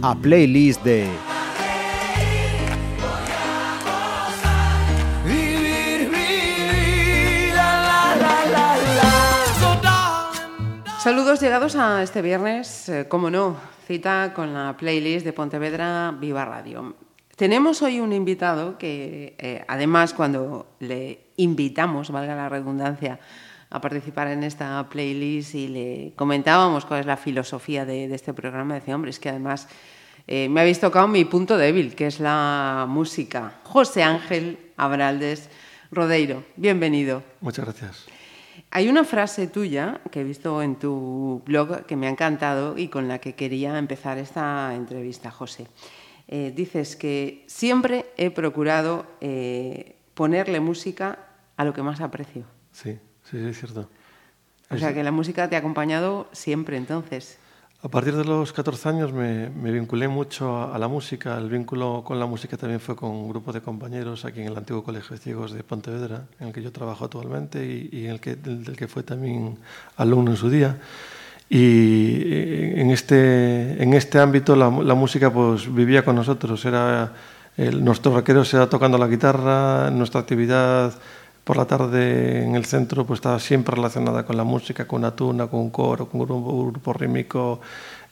A playlist de Vivir, vivir, la, la, la, la, la. So, darling, Saludos llegados a este viernes, eh, como no, cita con la playlist de Pontevedra Viva Radio. Tenemos hoy un invitado que, eh, además, cuando le invitamos, valga la redundancia, a participar en esta playlist y le comentábamos cuál es la filosofía de, de este programa, decía, hombre, es que además eh, me habéis tocado mi punto débil, que es la música. José Ángel Abraldes Rodeiro, bienvenido. Muchas gracias. Hay una frase tuya que he visto en tu blog que me ha encantado y con la que quería empezar esta entrevista, José. Eh, dices que siempre he procurado eh, ponerle música a lo que más aprecio. Sí, sí, sí, es cierto. O sea que la música te ha acompañado siempre entonces. A partir de los 14 años me, me vinculé mucho a, a, la música. El vínculo con la música también fue con un grupo de compañeros aquí en el antiguo Colegio de Ciegos de Pontevedra, en el que yo trabajo actualmente y, y en el que, del, del, que fue también alumno en su día. Y eh, en este, en este ámbito la, la música pues vivía con nosotros. Era el, nuestro raquero se era tocando la guitarra, nuestra actividad por la tarde en el centro pues estaba siempre relacionada con la música, con una tuna, con un coro, con un grupo, un grupo rítmico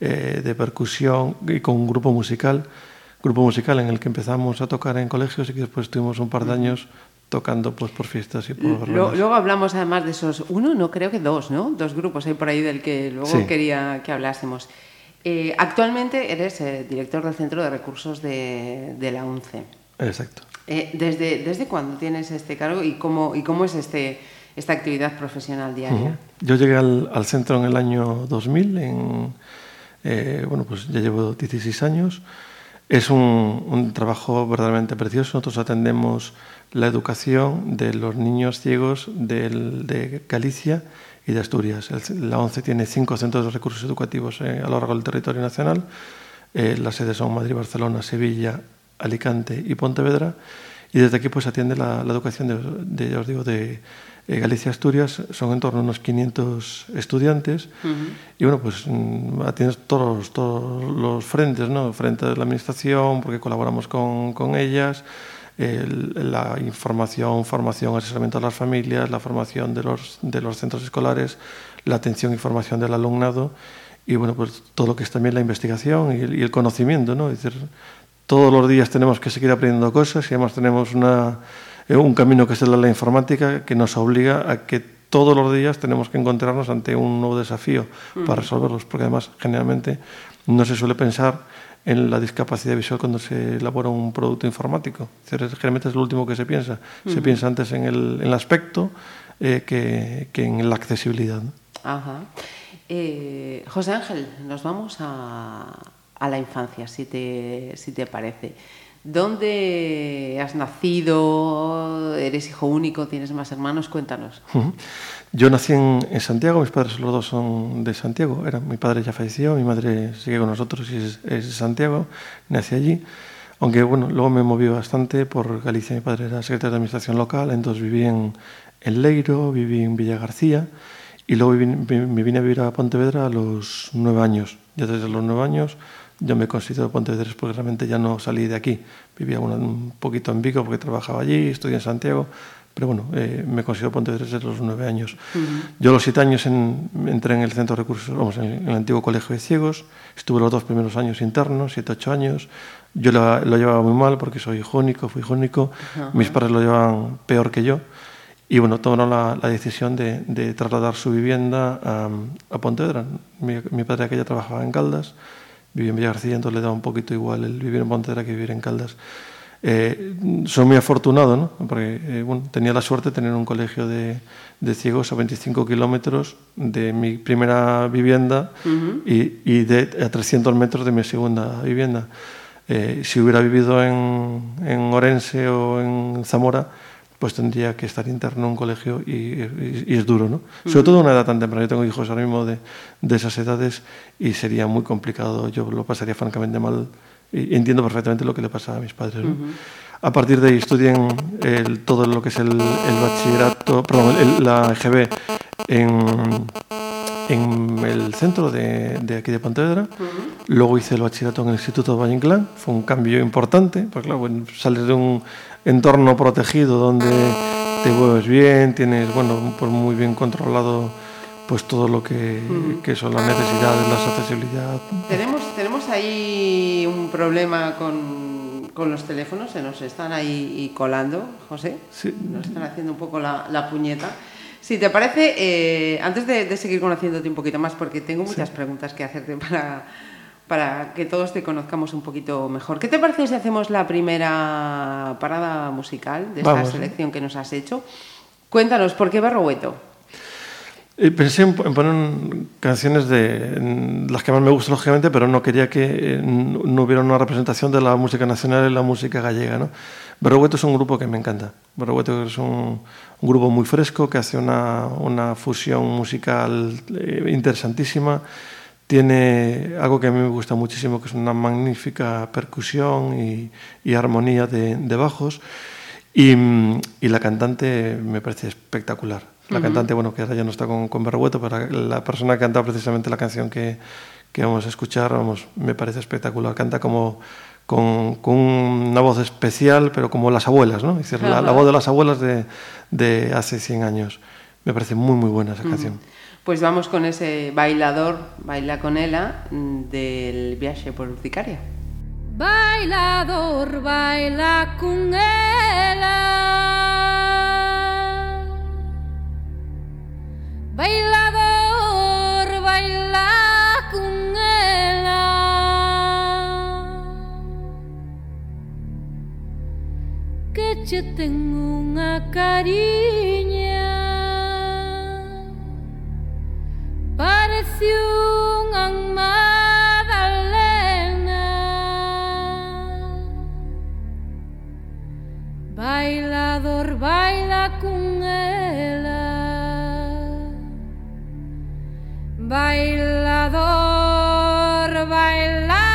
eh, de percusión y con un grupo musical, grupo musical en el que empezamos a tocar en colegios y que después estuvimos un par de años tocando pues por fiestas y por luego, luego hablamos además de esos uno no creo que dos no dos grupos hay por ahí del que luego sí. quería que hablásemos eh, actualmente eres eh, director del centro de recursos de, de la UNCE exacto eh, ¿desde, ¿Desde cuándo tienes este cargo y cómo, y cómo es este, esta actividad profesional diaria? Uh -huh. Yo llegué al, al, centro en el año 2000, en, eh, bueno, pues ya llevo 16 años. Es un, un, trabajo verdaderamente precioso. Nosotros atendemos la educación de los niños ciegos de Galicia y de Asturias. La ONCE tiene cinco centros de recursos educativos eh, a lo largo del territorio nacional. Eh, las sedes son Madrid, Barcelona, Sevilla, Alicante y Pontevedra y desde aquí pues atiende la, la educación de, de, ya os digo, de eh, Galicia Asturias, son en torno a unos 500 estudiantes uh -huh. y bueno, pues mm, atiendes todos, todos los frentes, ¿no? Frente de la administración, porque colaboramos con, con ellas, el, la información, formación, asesoramiento a las familias, la formación de los, de los centros escolares, la atención y formación del alumnado y bueno, pues todo lo que es también la investigación y el, y el conocimiento, ¿no? Es decir, todos los días tenemos que seguir aprendiendo cosas y además tenemos una, eh, un camino que es el de la informática que nos obliga a que todos los días tenemos que encontrarnos ante un nuevo desafío -huh. para resolverlos, porque además generalmente no se suele pensar en la discapacidad visual cuando se elabora un producto informático. Generalmente es lo último que se piensa. Uh -huh. Se piensa antes en el, en el aspecto eh, que, que, en la accesibilidad. ¿no? Ajá. Eh, José Ángel, nos vamos a, a la infancia, si te, si te parece. ¿Dónde has nacido? ¿Eres hijo único? ¿Tienes más hermanos? Cuéntanos. Yo nací en, en, Santiago, mis padres los dos son de Santiago. Era, mi padre ya falleció, mi madre sigue con nosotros y es, es de Santiago, nací allí. Aunque bueno, luego me moví bastante por Galicia, mi padre era secretario de administración local, entonces viví en, en Leiro, viví en Villa García y luego me vine a vivir a Pontevedra a los nueve años. Ya desde los nueve años yo me considero pontevedrés porque realmente ya no salí de aquí. Vivía un, poquito en Vigo porque trabajaba allí, estudié en Santiago, pero bueno, eh, me considero pontevedrés desde los nueve años. Uh -huh. Yo a los siete años en, entré en el centro de recursos, vamos, en, en, el antiguo colegio de ciegos, estuve los dos primeros años internos, siete, ocho años. Yo lo, lo llevaba muy mal porque soy hijo único, fui hijo único, uh -huh. mis padres lo llevaban peor que yo. Y bueno, tomaron la, la decisión de, de, trasladar su vivienda a, a Pontevedra. Mi, mi padre aquella trabajaba en Caldas, vivía en Villa García, entonces le daba un poquito igual el vivir en Pontevedra que vivir en Caldas. Eh, soy muy afortunado, ¿no? porque eh, bueno, tenía la suerte de tener un colegio de, de ciegos a 25 kilómetros de mi primera vivienda uh -huh. y, y, de, a 300 metros de mi segunda vivienda. Eh, si hubiera vivido en, en Orense o en Zamora, pues tendría que estar interno en un colegio y, y, y es duro, ¿no? Uh -huh. Sobre todo a una edad tan temprana. Yo tengo hijos ahora mismo de, de esas edades y sería muy complicado. Yo lo pasaría francamente mal. Y entiendo perfectamente lo que le pasa a mis padres. ¿no? Uh -huh. A partir de ahí estudié el, todo lo que es el, el bachillerato, perdón, el- la EGB en, en el centro de, de aquí de Pontevedra. Luego hice el bachillerato en el Instituto de Valle Inclán. Fue un cambio importante, porque claro, bueno, sales de un entorno protegido donde te mueves bien, tienes, bueno, pues muy bien controlado pues todo lo que, que son las necesidades, la accesibilidad. Tenemos, tenemos ahí un problema con, con los teléfonos, se nos están ahí colando, José. Sí. Nos están haciendo un poco la, la puñeta. Si te parece, eh, antes de, de seguir conociéndote un poquito más, porque tengo muchas preguntas que hacerte para, para que todos te conozcamos un poquito mejor. ¿Qué te parece si hacemos la primera parada musical de esta Vamos. selección que nos has hecho? Cuéntanos, ¿por qué Barrobueto? Eh, Pensé en, en poner un- canciones de en las que más me gustan, lógicamente, pero no quería que eh, no hubiera una representación de la música nacional y la música gallega. ¿no? Berrogueto es un grupo que me encanta. Berrogueto es un, un grupo muy fresco que hace una, una fusión musical eh, interesantísima. Tiene algo que a mí me gusta muchísimo, que es una magnífica percusión y, y armonía de, de bajos. Y, mm, y la cantante me parece espectacular. La cantante, bueno, que ahora ya no está con, con Berrueto, pero la persona que canta precisamente la canción que, que vamos a escuchar, vamos, me parece espectacular. Canta como con, con una voz especial, pero como las abuelas, ¿no? Es decir, la, la voz de las abuelas de, de hace 100 años. Me parece muy, muy buena esa canción. Pues vamos con ese bailador, baila con ella, del viaje por Urticaria. Bailador, baila con ella. Bailador, baila con ella. Que che tengo una cariña. Parece unha magdalena. Bailador baila con ela. Bailador baila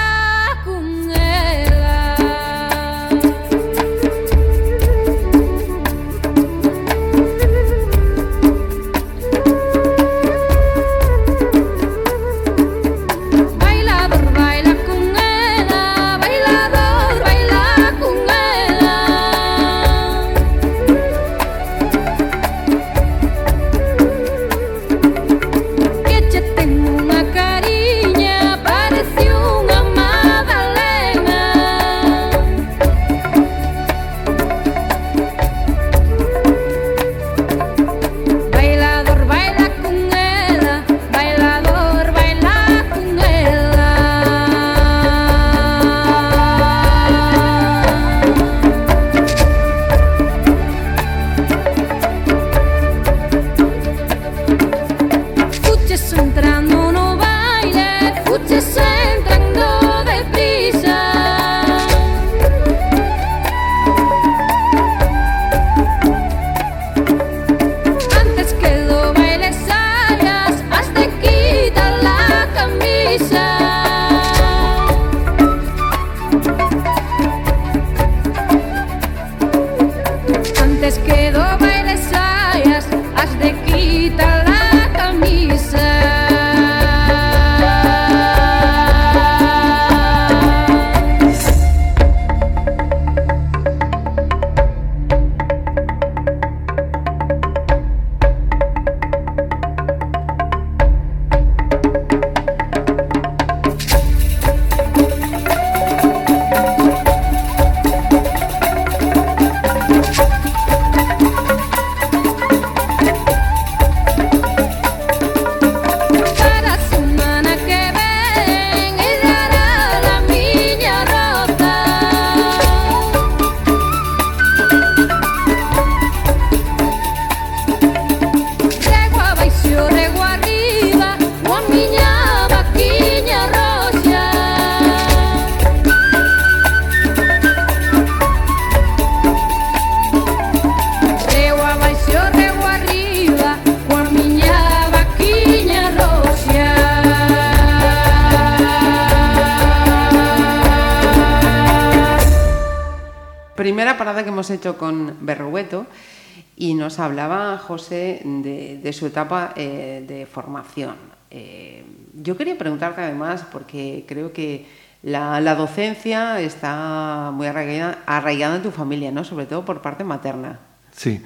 José de, su etapa eh, de formación. Eh, yo quería preguntarte además, porque creo que la, docencia está muy arraigada, en tu familia, ¿no? sobre todo por parte materna. Sí,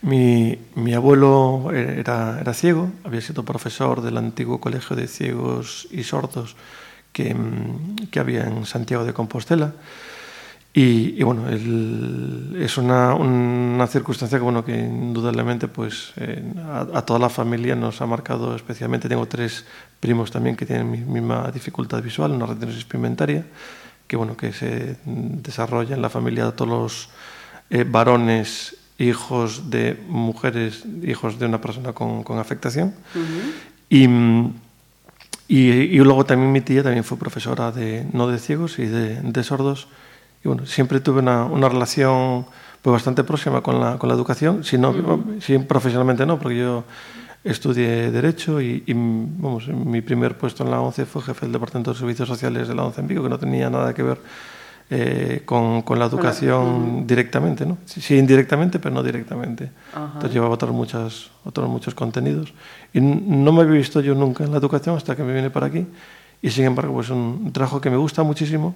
mi, abuelo era, ciego, había sido profesor del antiguo colegio de ciegos y sordos que, mm, que había en Santiago de Compostela. Y, y bueno, el, es una, una, circunstancia que, bueno, que indudablemente pues, eh, a, a, toda la familia nos ha marcado especialmente. Tengo tres primos también que tienen mi misma dificultad visual, una retinosis pigmentaria, que, bueno, que se desarrolla en la familia de todos los eh, varones hijos de mujeres, hijos de una persona con, con afectación. Uh -huh. y, y, y, luego también mi tía también fue profesora de, no de ciegos y de, de sordos. Y bueno, siempre tuve una, una relación pues, bastante próxima con la, con la educación, si, no, uh -huh. si profesionalmente no, porque yo estudié Derecho y, y, vamos, mi primer puesto en la ONCE fue jefe del Departamento de Servicios Sociales de la ONCE en Vigo, que no tenía nada que ver eh, con, con, la educación uh -huh. directamente, ¿no? Sí, sí, indirectamente, pero no directamente. Uh -huh. Entonces llevaba otros, muchas, otros muchos contenidos. Y no me había visto yo nunca en la educación hasta que me vine para aquí. Y sin embargo, pues un trabajo que me gusta muchísimo,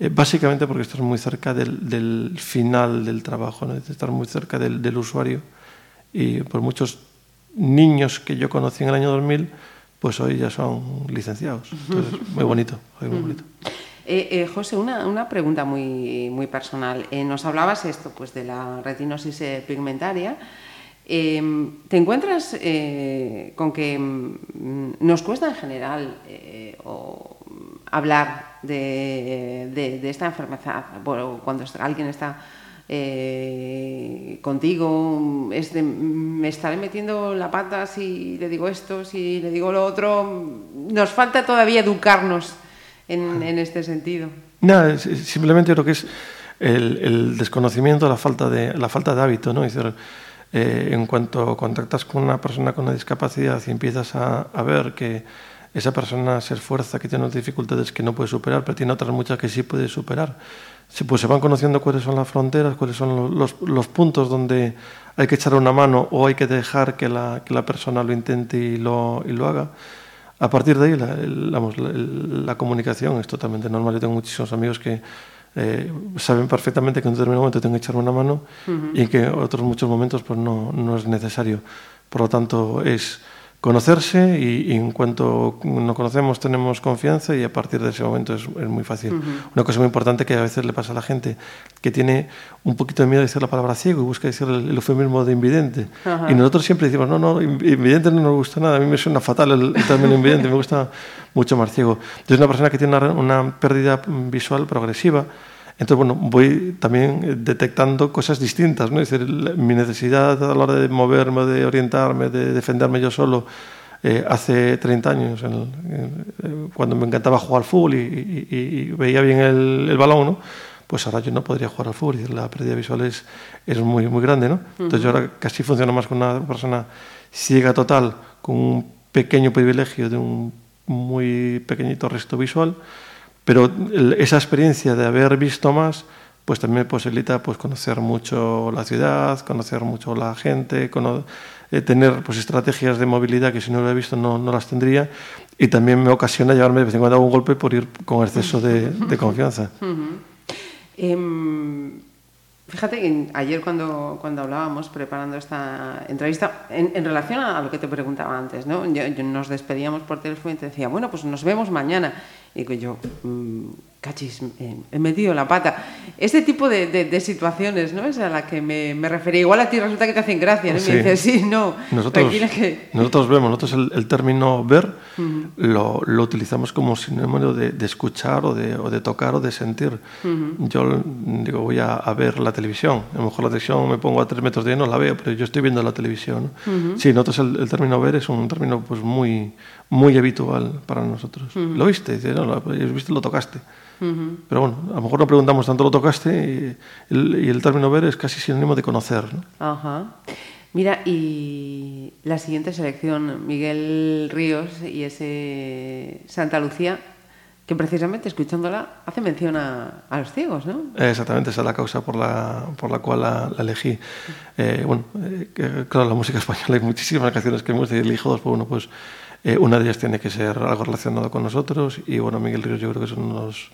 eh, básicamente porque estás muy cerca del, del final del trabajo, ¿no? estar muy cerca del, del, usuario. Y por muchos niños que yo conocí en el año 2000, pues hoy ya son licenciados. Entonces, muy bonito, muy bonito. Eh, eh, José, una, una, pregunta muy, muy personal. Eh, nos hablabas esto, pues, de la retinosis pigmentaria. Eh, ¿Te encuentras con que mm, nos cuesta en general o hablar de, de, de, esta enfermedad? Bueno, cuando alguien está contigo, es de, me estaré metiendo la pata si le digo esto, si le digo lo otro. Nos falta todavía educarnos en, en este sentido? No, simplemente creo que es el, el desconocimiento, la falta de, la falta de hábito, ¿no? Es decir, eh, en cuanto contactas con una persona con una discapacidad y empiezas a, a ver que esa persona se esfuerza, que tiene unas dificultades que no puede superar, pero tiene otras muchas que sí puede superar. Pues se van conociendo cuáles son las fronteras, cuáles son los, los, puntos donde hay que echar una mano o hay que dejar que la, que la persona lo intente y lo, y lo haga. A partir de ahí, la, la, la, comunicación es totalmente normal. Yo tengo muchísimos amigos que eh, saben perfectamente que en un determinado momento tengo que echar una mano uh -huh. y que en otros muchos momentos pues no, no es necesario. Por lo tanto, es conocerse y, y, en cuanto nos conocemos tenemos confianza y a partir de ese momento es, es muy fácil. Uh -huh. Una cosa muy importante que a veces le pasa a la gente que tiene un poquito de miedo de decir la palabra ciego y busca decir el, el eufemismo de invidente. Uh -huh. Y nosotros siempre decimos, no, no, invidente no nos gusta nada, a mí me suena fatal el, el término invidente, me gusta mucho más ciego. Entonces una persona que tiene una, una pérdida visual progresiva, entonces, bueno, voy también detectando cosas distintas, ¿no? Es decir, mi necesidad a la hora de moverme, de orientarme, de defenderme yo solo, eh, hace 30 años, en el, en, eh, cuando me encantaba jugar al fútbol y, y, y veía bien el, el, balón, ¿no? Pues ahora yo no podría jugar al fútbol, y la pérdida visual es, es muy, muy grande, ¿no? Entonces, uh -huh. yo ahora casi funciona más con una persona ciega total, con un pequeño privilegio de un muy pequeñito resto visual, pero esa experiencia de haber visto más, pues también me posibilita pues, conocer mucho la ciudad, conocer mucho la gente, eh, tener pues, estrategias de movilidad que si no lo he visto no, no, las tendría y también me ocasiona llevarme de vez en cuando un golpe por ir con exceso de, confianza. Fíjate que ayer cuando, cuando hablábamos preparando esta entrevista, en, relación a lo que te preguntaba antes, ¿no? Yo, nos despedíamos por teléfono y te decía, bueno, pues nos vemos mañana. Y digo yo, mmm, cachis, he metido la pata. Este tipo de, de, de, situaciones, ¿no? Es a la que me, me, refería. Igual a ti resulta que te hacen gracia, ¿no? Sí. Y me dices, sí, no, nosotros, que... Nosotros vemos, nosotros el, el término ver uh -huh. lo, lo, utilizamos como sinónimo de, de escuchar o de, o de, tocar o de sentir. Uh -huh. Yo digo, voy a, a, ver la televisión. A lo mejor la televisión me pongo a tres metros de ahí, no la veo, pero yo estoy viendo la televisión. Uh -huh. Sí, nosotros el, el, término ver es un término pues muy, muy habitual para nosotros. ¿Lo viste? Dice, no, lo viste, lo tocaste. Uh -huh. Pero bueno, a lo mejor no preguntamos tanto lo tocaste y el, y el término ver es casi sinónimo de conocer. ¿no? Ajá. Mira, y la siguiente selección, Miguel Ríos y ese Santa Lucía, que precisamente escuchándola hace mención a, a los ciegos, ¿no? Exactamente, esa es la causa por la, por la cual la, la elegí. Eh, bueno, eh, claro, la música española hay muchísimas canciones que hemos elegido dos, pues bueno, pues eh, una de ellas tiene que ser algo relacionado con nosotros y bueno, Miguel Ríos yo creo que es uno de los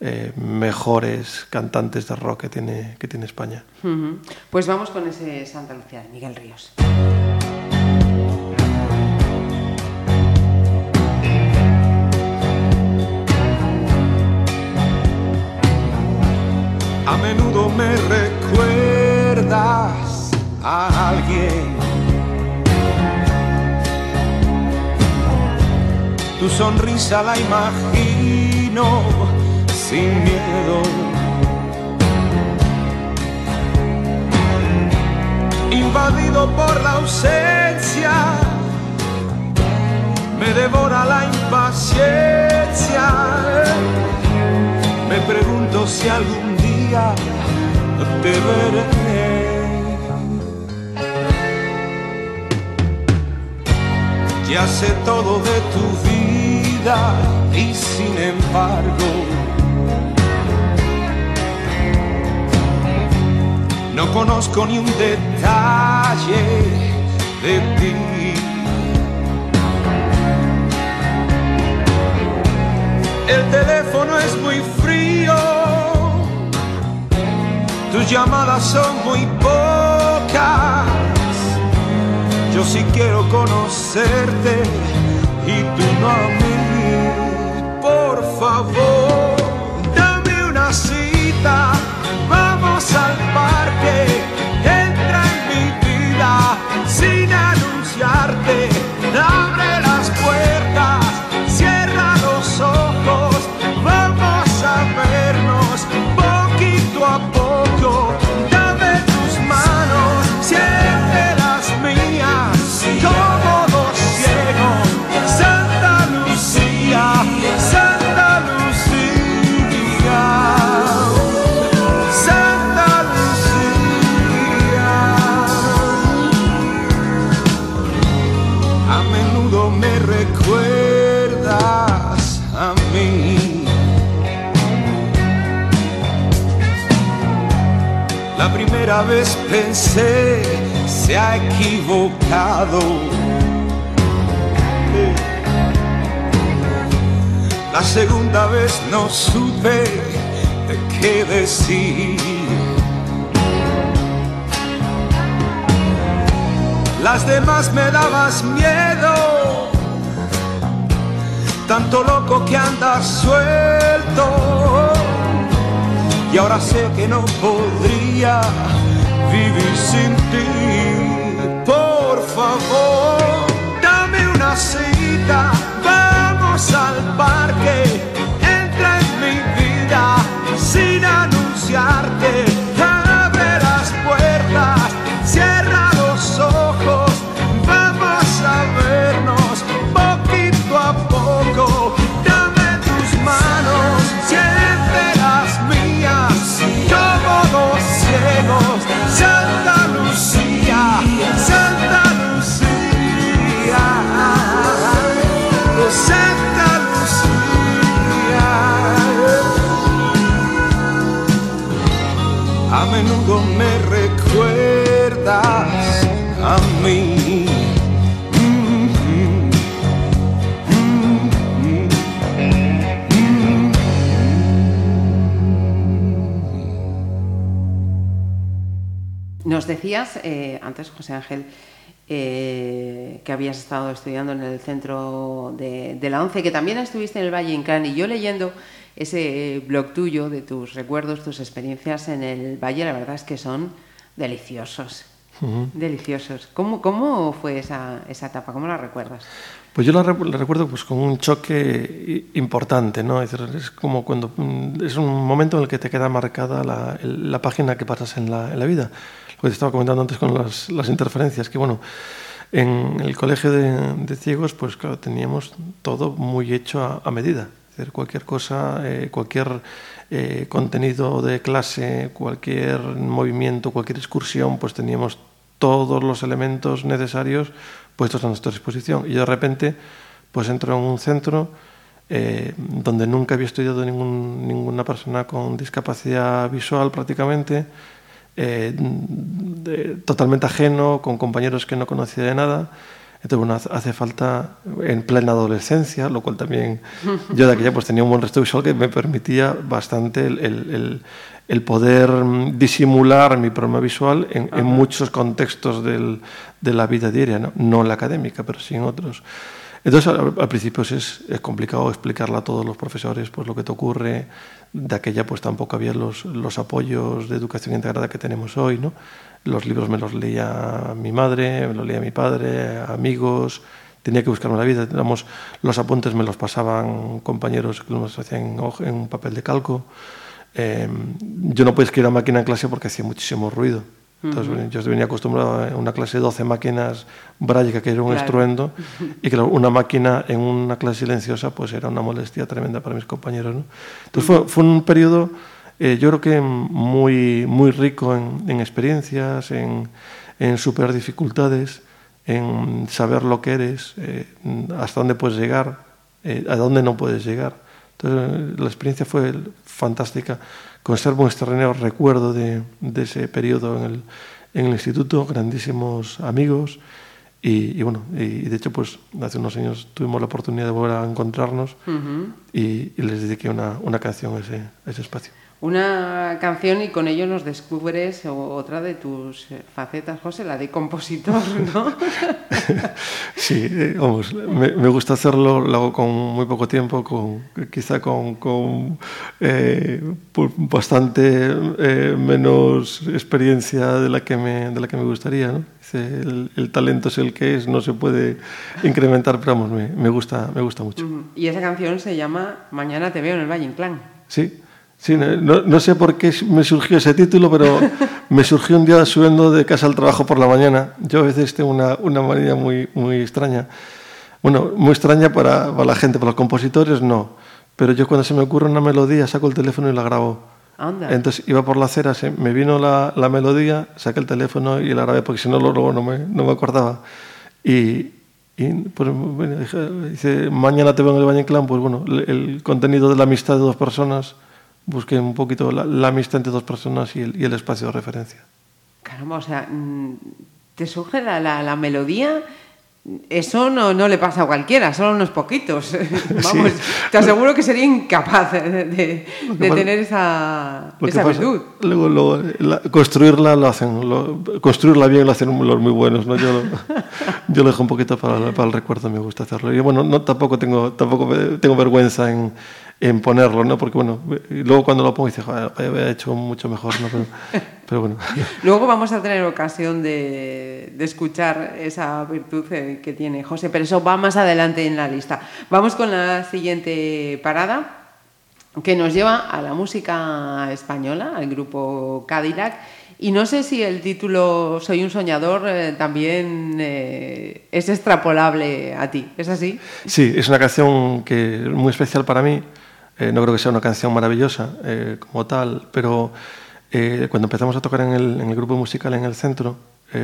eh, mejores cantantes de rock que tiene, que tiene España. Pues vamos con ese Santa Lucía de Miguel Ríos. A menudo me recuerdas a alguien. Tu sonrisa la imagino sin miedo. Invadido por la ausencia, me devora la impaciencia. Me pregunto si algún día te veré. Ya sé todo de tu y sin embargo no conozco ni un detalle de ti. El teléfono es muy frío, tus llamadas son muy pocas. Yo sí quiero conocerte y tú no. Favor, dame una cita, vamos al parque, Vez pensé se ha equivocado. La segunda vez no supe de qué decir. Las demás me dabas miedo, tanto loco que andas suelto. Y ahora sé que no podría vivir sin ti. Por favor, dame una cita, vamos al parque, entra en mi vida sin anunciarte. Nos decías eh, antes, José Ángel, eh, que habías estado estudiando en el centro de, de la ONCE, que también estuviste en el Valle Inclán, y yo leyendo ese blog tuyo de tus recuerdos, tus experiencias en el Valle, la verdad es que son deliciosos. Deliciosos. ¿Cómo, cómo fue esa, esa etapa? ¿Cómo la recuerdas? Pues yo la, re- la recuerdo pues con un choque importante, ¿no? Es, decir, es como cuando mm, es un momento en el que te queda marcada la, el- la página que pasas en la, en la vida. Lo que te estaba comentando antes con las, las interferencias, que bueno, en el colegio de, de ciegos, pues claro, teníamos todo muy hecho a, a medida. Es decir, cualquier cosa, eh, cualquier eh, contenido de clase, cualquier movimiento, cualquier excursión, pues teníamos todos los elementos necesarios puestos a nuestra disposición. Y de repente, pues entro en un centro eh, donde nunca había estudiado ningún- ninguna persona con discapacidad visual prácticamente, eh, de- totalmente ajeno, con compañeros que no conocía de nada. Entonces, bueno, hace- falta en plena adolescencia, lo cual también yo de aquella pues tenía un buen resto visual que me permitía bastante el, el- el- el poder disimular mi problema visual en, en muchos contextos del- de la vida diaria, ¿no? no en la académica, pero sí en otros. Entonces, al, principio es, complicado explicarle a todos los profesores pues, lo que te ocurre. De aquella, pues tampoco había los, apoyos de educación integrada que tenemos hoy. ¿no? Los libros me los leía mi madre, me los leía mi padre, amigos. Tenía que buscarme la vida. Digamos, los apuntes me los pasaban compañeros que los hacían en, en un papel de calco. Eh, yo no podía escribir a máquina en clase porque hacía muchísimo ruido. Entonces, bueno, yo venía acostumbrado a una clase de 12 máquinas braille, que era un Claro. estruendo, y claro, una máquina en una clase silenciosa pues era una molestia tremenda para mis compañeros. ¿no? Entonces fue, fue un periodo, eh, yo creo que muy, muy rico en, en experiencias, en, en superar dificultades, en saber lo que eres, eh, hasta dónde puedes llegar, eh, a dónde no puedes llegar. Entonces, la experiencia fue fantástica. Conservo un extraordinario recuerdo de, de ese periodo en el, en el instituto, grandísimos amigos. Y, y bueno, y, de hecho, pues hace unos años tuvimos la oportunidad de volver a encontrarnos y, y les dediqué una, una canción a ese, a ese espacio. Una canción y con ello nos descubres o- otra de tus eh, facetas, José, la de compositor, ¿no? Sí, eh, vamos, me, me gusta hacerlo, lo hago con muy poco tiempo, con, quizá con, con, eh, bastante eh, menos experiencia de la que me, de la que me gustaría. ¿no? El, el talento es el que es, no se puede incrementar, pero vamos, me, me gusta, me gusta mucho. Y esa canción se llama Mañana te veo en el Valle Inclán. Sí, sí no, no sé por qué me surgió ese título, pero me surgió un día subiendo de casa al trabajo por la mañana. Yo a veces tengo una, una manía muy, muy extraña. Bueno, muy extraña para, para la gente, para los compositores no. Pero yo cuando se me ocurre una melodía saco el teléfono y la grabo. Anda. Entonces iba por la acera, se- me vino la, la melodía, saqué el teléfono y la grabé, porque si no luego no me, no me acordaba. Y, y, pues, bueno, dice, mañana te veo en el Valle Inclán, pues bueno, el, el contenido de la amistad de dos personas, busqué un poquito la, la amistad entre dos personas y el, y el espacio de referencia. Caramba, o sea, mm, te surge la, la- la melodía. Eso no, no le pasa a cualquiera, solo unos poquitos. Vamos, te aseguro que sería incapaz de, de- de tener esa, esa virtud. luego, luego, la- construirla lo hacen, lo- construirla bien lo hacen los muy buenos, ¿no? Yo lo, yo lo dejo un poquito para, para el recuerdo, me gusta hacerlo. Y bueno, no, tampoco tengo, tampoco tengo vergüenza en, en ponerlo, ¿no? Porque bueno, luego cuando lo pongo dice, joder, había hecho mucho mejor, ¿no? Pero, pero bueno. Luego vamos a tener ocasión de, de escuchar esa virtud eh, que tiene José, pero eso va más adelante en la lista. Vamos con la siguiente parada, que nos lleva a la música española, al grupo Cadillac. Y no sé si el título Soy un soñador eh, también eh, es extrapolable a ti. ¿Es así? Sí, es una canción que es muy especial para mí. Eh, no creo que sea una canción maravillosa eh, como tal, pero eh, cuando empezamos a tocar en el, en el grupo musical en el centro,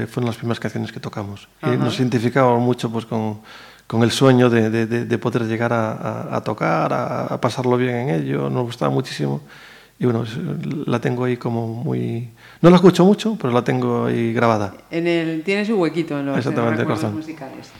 fueron las primeras canciones que tocamos. Y nos identificábamos mucho pues, con, con el sueño de, de- de- de poder llegar a, a- a tocar, a, a pasarlo bien en ello. Nos gustaba muchísimo. Y bueno, la tengo ahí como muy... No la escucho mucho, pero la tengo ahí grabada. En el, tiene su huequito en los, en los Exactamente, recuerdos musicales.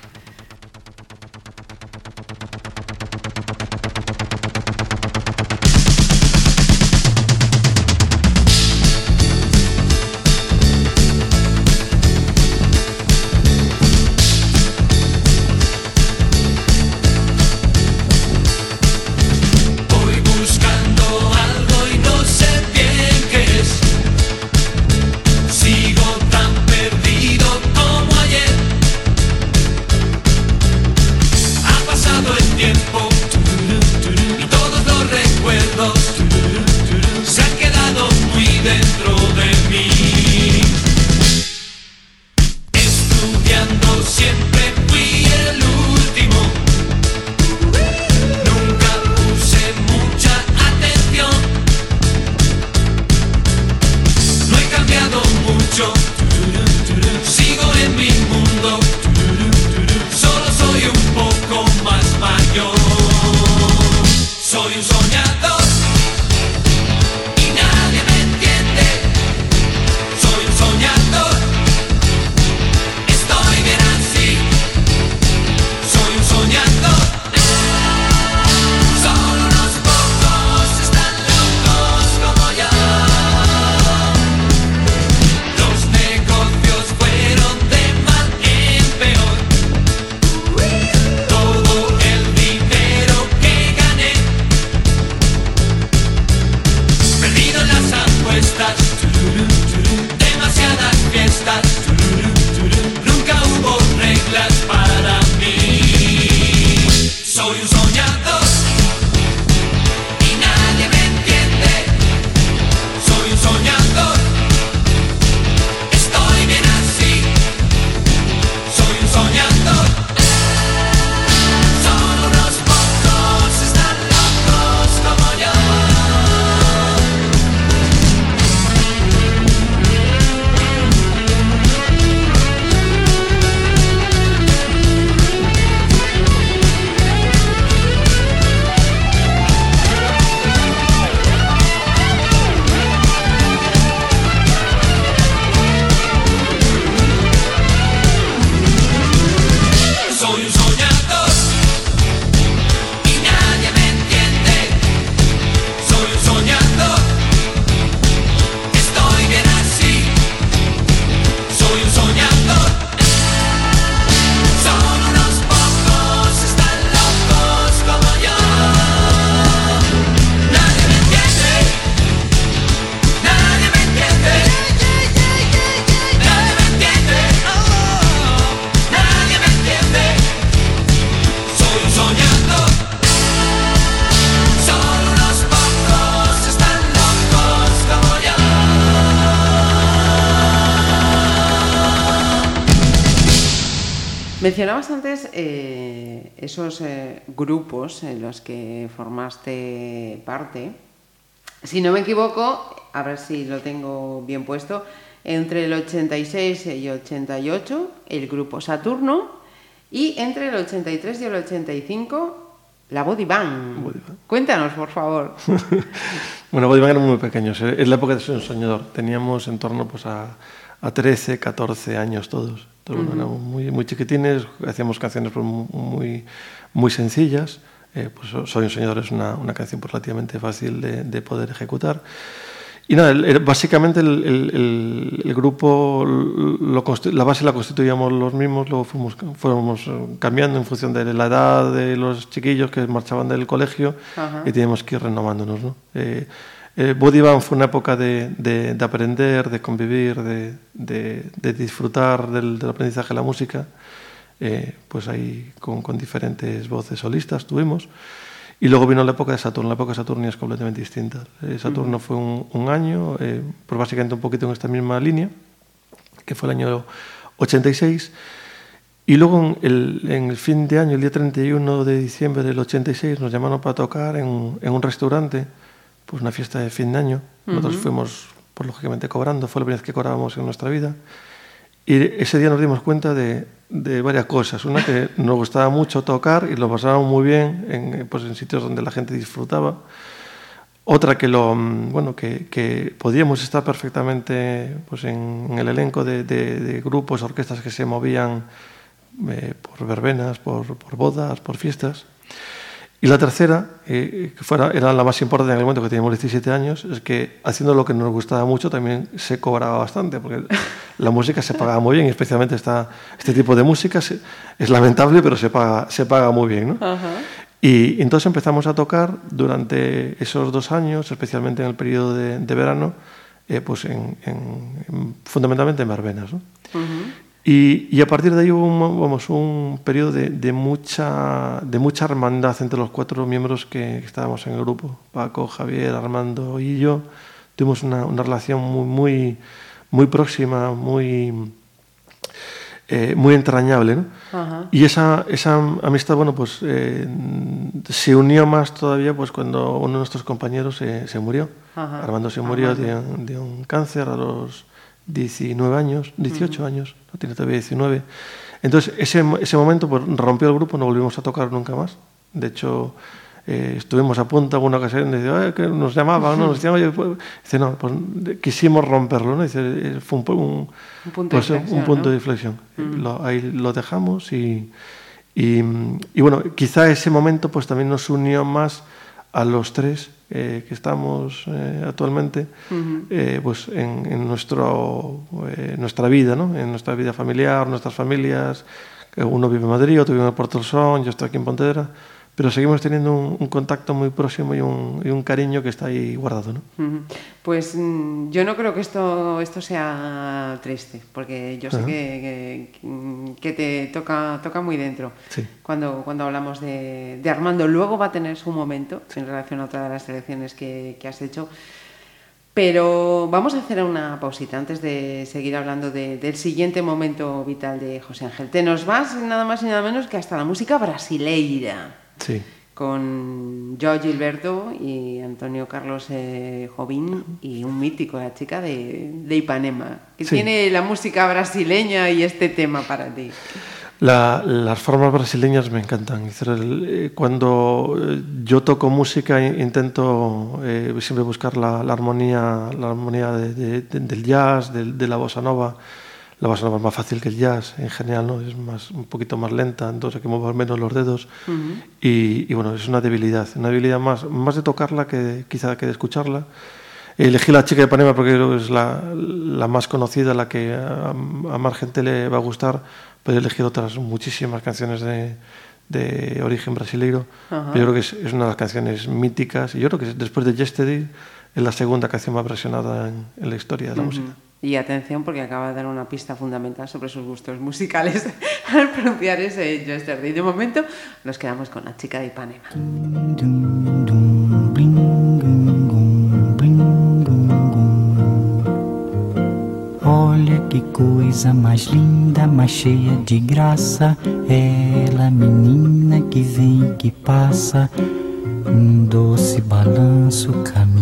Esos eh, grupos en los que formaste parte. Si no me equivoco, a ver si lo tengo bien puesto, entre el 86 y 88 el grupo Saturno y entre el 83 y el 85 la Body Band. Body Band. Cuéntanos, por favor. Bueno, Body Bang muy pequeños. Es la época de ser un soñador. Teníamos en torno pues, a, a 13, 14 años todos. Entonces, bueno, éramos muy, muy chiquitines, hacíamos canciones pues, mu- muy, muy sencillas. Eh, pues, So- Soy un soñador es una, una canción pues, relativamente fácil de, de poder ejecutar. Y nada, el- el- básicamente el, el- grupo, lo la base la constituíamos los mismos, luego fuimos, fuimos cambiando en función de la edad de los chiquillos que marchaban del colegio Ajá. y teníamos que ir renovándonos. ¿no? Eh, eh, Body Band fue una época de, de- de aprender, de convivir, de, de- disfrutar del, del aprendizaje de la música, eh, pues ahí con, con diferentes voces solistas tuvimos. Y luego vino la época de Saturno. La época de Saturno es completamente distinta. Eh, Saturno fue un, un año, eh, pues básicamente un poquito en esta misma línea, que fue el año 86. Y luego en el, en el fin de año, el día 31 de diciembre del 86, nos llamaron para tocar en, en un restaurante, pues una fiesta de fin de año. Nosotros fuimos, pues lógicamente, cobrando, fue la primera vez que cobrábamos en nuestra vida. Y ese día nos dimos cuenta de, de varias cosas. Una, que nos gustaba mucho tocar y lo pasábamos muy bien en, pues, en sitios donde la gente disfrutaba. Otra que lo mm, bueno que, que podíamos estar perfectamente pues en, en el elenco de, de- de grupos, orquestas que se movían eh, por verbenas, por, por bodas, por fiestas. Y la tercera, eh, que fuera, era la más importante en el momento que teníamos 17 años, es que haciendo lo que nos gustaba mucho también se cobraba bastante, porque la música se pagaba muy bien, y especialmente esta, este tipo de música se- es lamentable, pero se paga, se paga muy bien. ¿no? Y entonces empezamos a tocar durante esos dos años, especialmente en el periodo de, de verano, eh, pues en, en- en- fundamentalmente en verbenas. ¿no? Y, y a partir de ahí hubo un, mo- vamos, un periodo de, de mucha, de mucha hermandad entre los cuatro miembros que, estábamos en el grupo. Paco, Javier, Armando y yo. Tuvimos una, una relación muy, muy, muy próxima, muy, eh, muy entrañable. ¿no? Y esa, esa amistad, bueno, pues eh, se unió más todavía pues cuando uno de nuestros compañeros se, se murió. Ajá. Armando se murió de, de un cáncer a los 19 años, 18 años, no tiene todavía 19. Entonces, ese, ese momento pues, rompió el grupo, no volvimos a tocar nunca más. De hecho, eh, estuvimos a punto alguna ocasión de decir, "Ay, que nos llamaba, ¿no? Nos pues", dice, no, pues quisimos romperlo, ¿no? Dice, eh, fue un, pu- un, Un punto de pues, un inflexión, punto ¿no? de inflexión. Lo- ahí lo dejamos y, y, y bueno, quizá ese momento pues también nos unió más a los tres eh, que estamos eh, actualmente eh, pues en, en nuestro, nuestra vida, ¿no? en nuestra vida familiar, nuestras familias. que Uno vive en Madrid, otro vive en Puerto del Sol, yo estoy aquí en Pontevedra, pero seguimos teniendo un, un contacto muy próximo y un, y un cariño que está ahí guardado. ¿no? Pues mm, yo no creo que esto, esto sea triste, porque yo sé que, que- que te toca, toca muy dentro Sí. cuando, cuando hablamos de, de Armando. Luego va a tener su momento en relación a otra de las selecciones que, que has hecho. Pero vamos a hacer una pausita antes de seguir hablando de- del siguiente momento vital de José Ángel. Te nos vas nada más y nada menos que hasta la música brasileira Sí. con Joe Gilberto y Antonio Carlos eh, Jobim y un mítico, la chica de, de Ipanema. que Sí. tiene la música brasileña y este tema para ti? La- las formas brasileñas me encantan. Eh, Cuando eh, yo toco música in- intento eh, siempre buscar la, la armonía, la armonía de- de- de- del jazz, de, la bossa nova. La bossa es más fácil que el jazz en general, ¿no? es más, un poquito más lenta, entonces hay que mover menos los dedos. y, y bueno, es una debilidad, una debilidad más, más de tocarla que quizá que de escucharla. Elegí la chica de Panema porque creo que es la, la más conocida, la que a, a más gente le va a gustar, pero he elegido otras muchísimas canciones de, de origen brasileiro. Ajá. Yo creo que es, es una de las canciones míticas y yo creo que después de Yesterday es la segunda canción más versionada en, en la historia de la música. Y atención porque acaba de dar una pista fundamental sobre sus gustos musicales al pronunciar ese Yesterday. De momento nos quedamos con la chica de Ipanema. Olha que coisa mais linda, mais cheia de graça. Ela, menina que vem e que passa, um doce balanço caminho.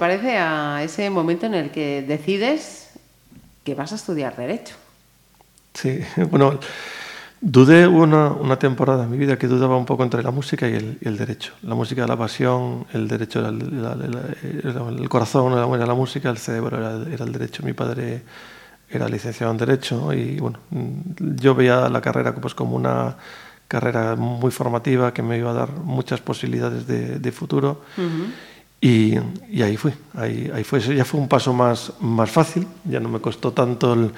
Parece, a ese momento en el que decides que vas a estudiar Derecho. Sí, bueno, dudé una, una temporada en mi vida que dudaba un poco entre la música y el, y el derecho. La música era la pasión, el derecho era el, la- la- el corazón era, era la música, el cerebro era, era el derecho. Mi padre era licenciado en Derecho y bueno, yo veía la carrera pues, como una carrera muy formativa que me iba a dar muchas posibilidades de, de futuro y, y ahí fui, ahí, ahí fue, ya fue un paso más, más fácil, ya no me costó tanto el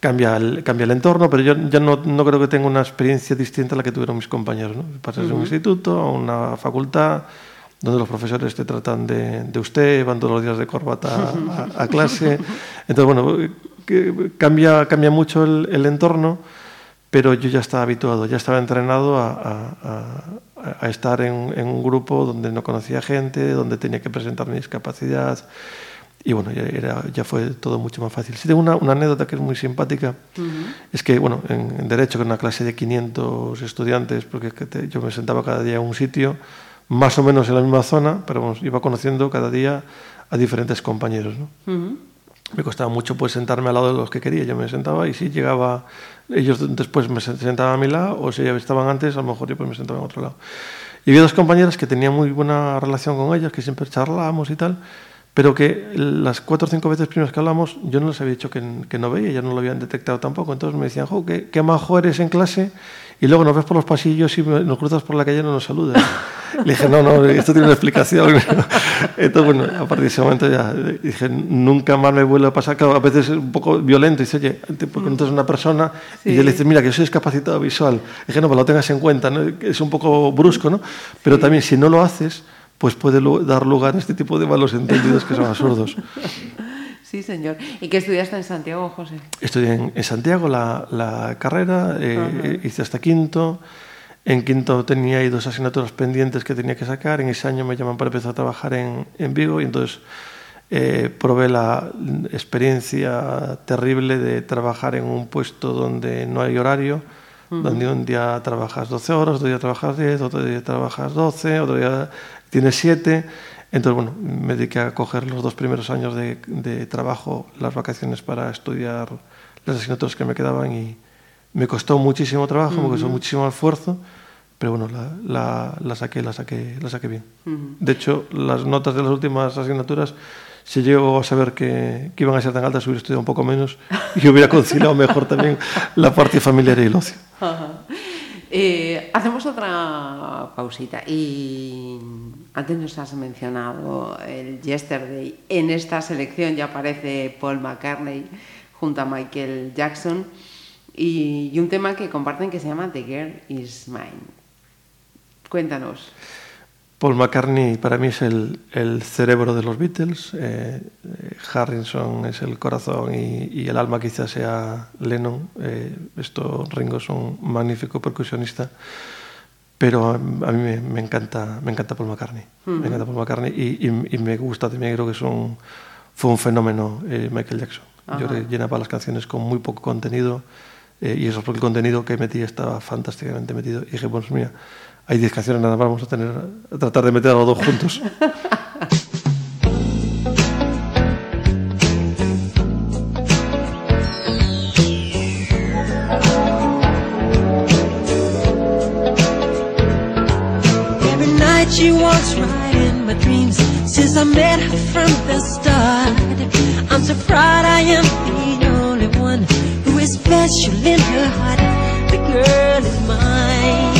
cambia el, cambia el entorno, pero yo ya no, no creo que tenga una experiencia distinta a la que tuvieron mis compañeros. ¿no? Pasas de un instituto a una facultad donde los profesores te tratan de, de usted, van todos los días de corbata a, a clase. Entonces, bueno, que cambia, cambia mucho el, el entorno, pero yo ya estaba habituado, ya estaba entrenado a, a- estar en, en un grupo donde no conocía gente, donde tenía que presentar mi discapacidad. Y bueno, ya, era, ya fue todo mucho más fácil. Sí tengo una, una anécdota que es muy simpática. Es que, bueno, en, en Derecho, que era una clase de 500 estudiantes, porque que te- yo me sentaba cada día en un sitio, más o menos en la misma zona, pero vamos, iba conociendo cada día a diferentes compañeros. ¿no? Me costaba mucho pues sentarme al lado de los que quería. Yo me sentaba y si llegaba, ellos después me sentaban a mi lado, o si ya estaban antes, a lo mejor yo pues me sentaba en otro lado. Y había dos compañeras que tenía muy buena relación con ellas, que siempre charlábamos y tal, pero que las cuatro o cinco veces primeras que hablamos, yo no les había dicho que, no veía, ellas no lo habían detectado tampoco. Entonces me decían, jo, qué, qué majo eres en clase, y luego nos ves por los pasillos y nos cruzas por la calle y no nos saludas. Le dije, no, no, esto tiene una explicación. Entonces, bueno, a partir de ese momento ya dije, nunca más me vuelve a pasar. Claro, a veces es un poco violento. Dice, oye, te preguntas a una persona y ya le dices, mira, que yo soy discapacitado visual. Dije, no, pues lo tengas en cuenta. ¿no? Es un poco brusco, ¿no? Pero también, si no lo haces, pues puede dar lugar a este tipo de malos entendidos que son absurdos. Sí, señor. ¿Y qué estudiaste en Santiago, José? Estudié en, en Santiago la, la carrera, eh, hice hasta quinto. En quinto tenía ahí dos asignaturas pendientes que tenía que sacar. En ese año me llaman para empezar a trabajar en, en Vigo y entonces eh, probé la experiencia terrible de trabajar en un puesto donde no hay horario, donde un día trabajas 12 horas, otro día trabajas 10, otro día trabajas 12, otro día tienes 7. Entonces, bueno, me dediqué a coger los dos primeros años de, de trabajo, las vacaciones para estudiar las asignaturas que me quedaban y me costó muchísimo trabajo, me costó muchísimo esfuerzo, pero bueno, la, la, la saqué, la saqué, la saqué bien. De hecho, las notas de las últimas asignaturas, si llego a saber que, que iban a ser tan altas, hubiera estudiado un poco menos y hubiera conciliado mejor también la parte familiar y el ocio. Eh, hacemos otra pausita y antes nos has mencionado el Yesterday. En esta selección ya aparece Paul McCartney junto a Michael Jackson y, un tema que comparten que se llama The Girl Is Mine. Cuéntanos. Paul McCartney para mí es el, cerebro de los Beatles, eh, eh, Harrison es el corazón y, y el alma quizás sea Lennon. Eh, esto Ringo es un magnífico percusionista, pero a, mí me, me encanta, me encanta Paul McCartney. Me encanta Paul McCartney y, y- y me gusta también, creo que fue un fenómeno eh, Michael Jackson. Yo Ajá. le llenaba las canciones con muy poco contenido eh, y eso es porque el contenido que metí estaba fantásticamente metido. Y dije, pues mira, hay 10 canciones nada más, vamos a, tener, a tratar de meter a los dos juntos. Since I met her from the start. I'm so proud I am the only one Who is special in her heart. The girl is mine.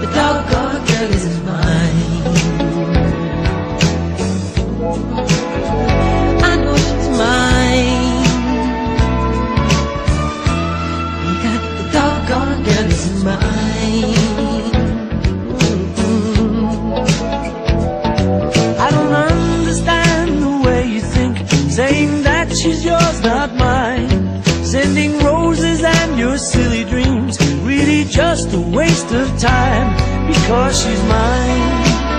The doggone girl is mine just a waste of time, because she's mine.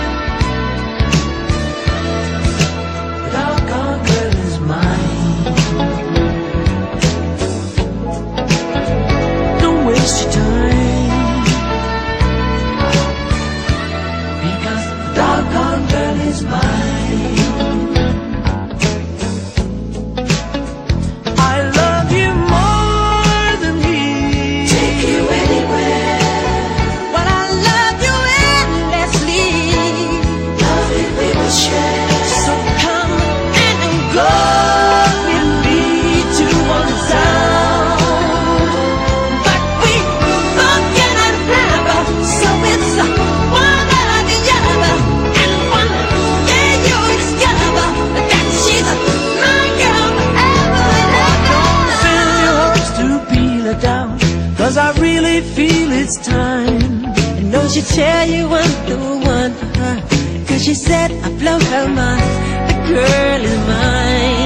It's time. And don't she tell you I'm the one for her? Cause she said I blow her mind. The girl is mine.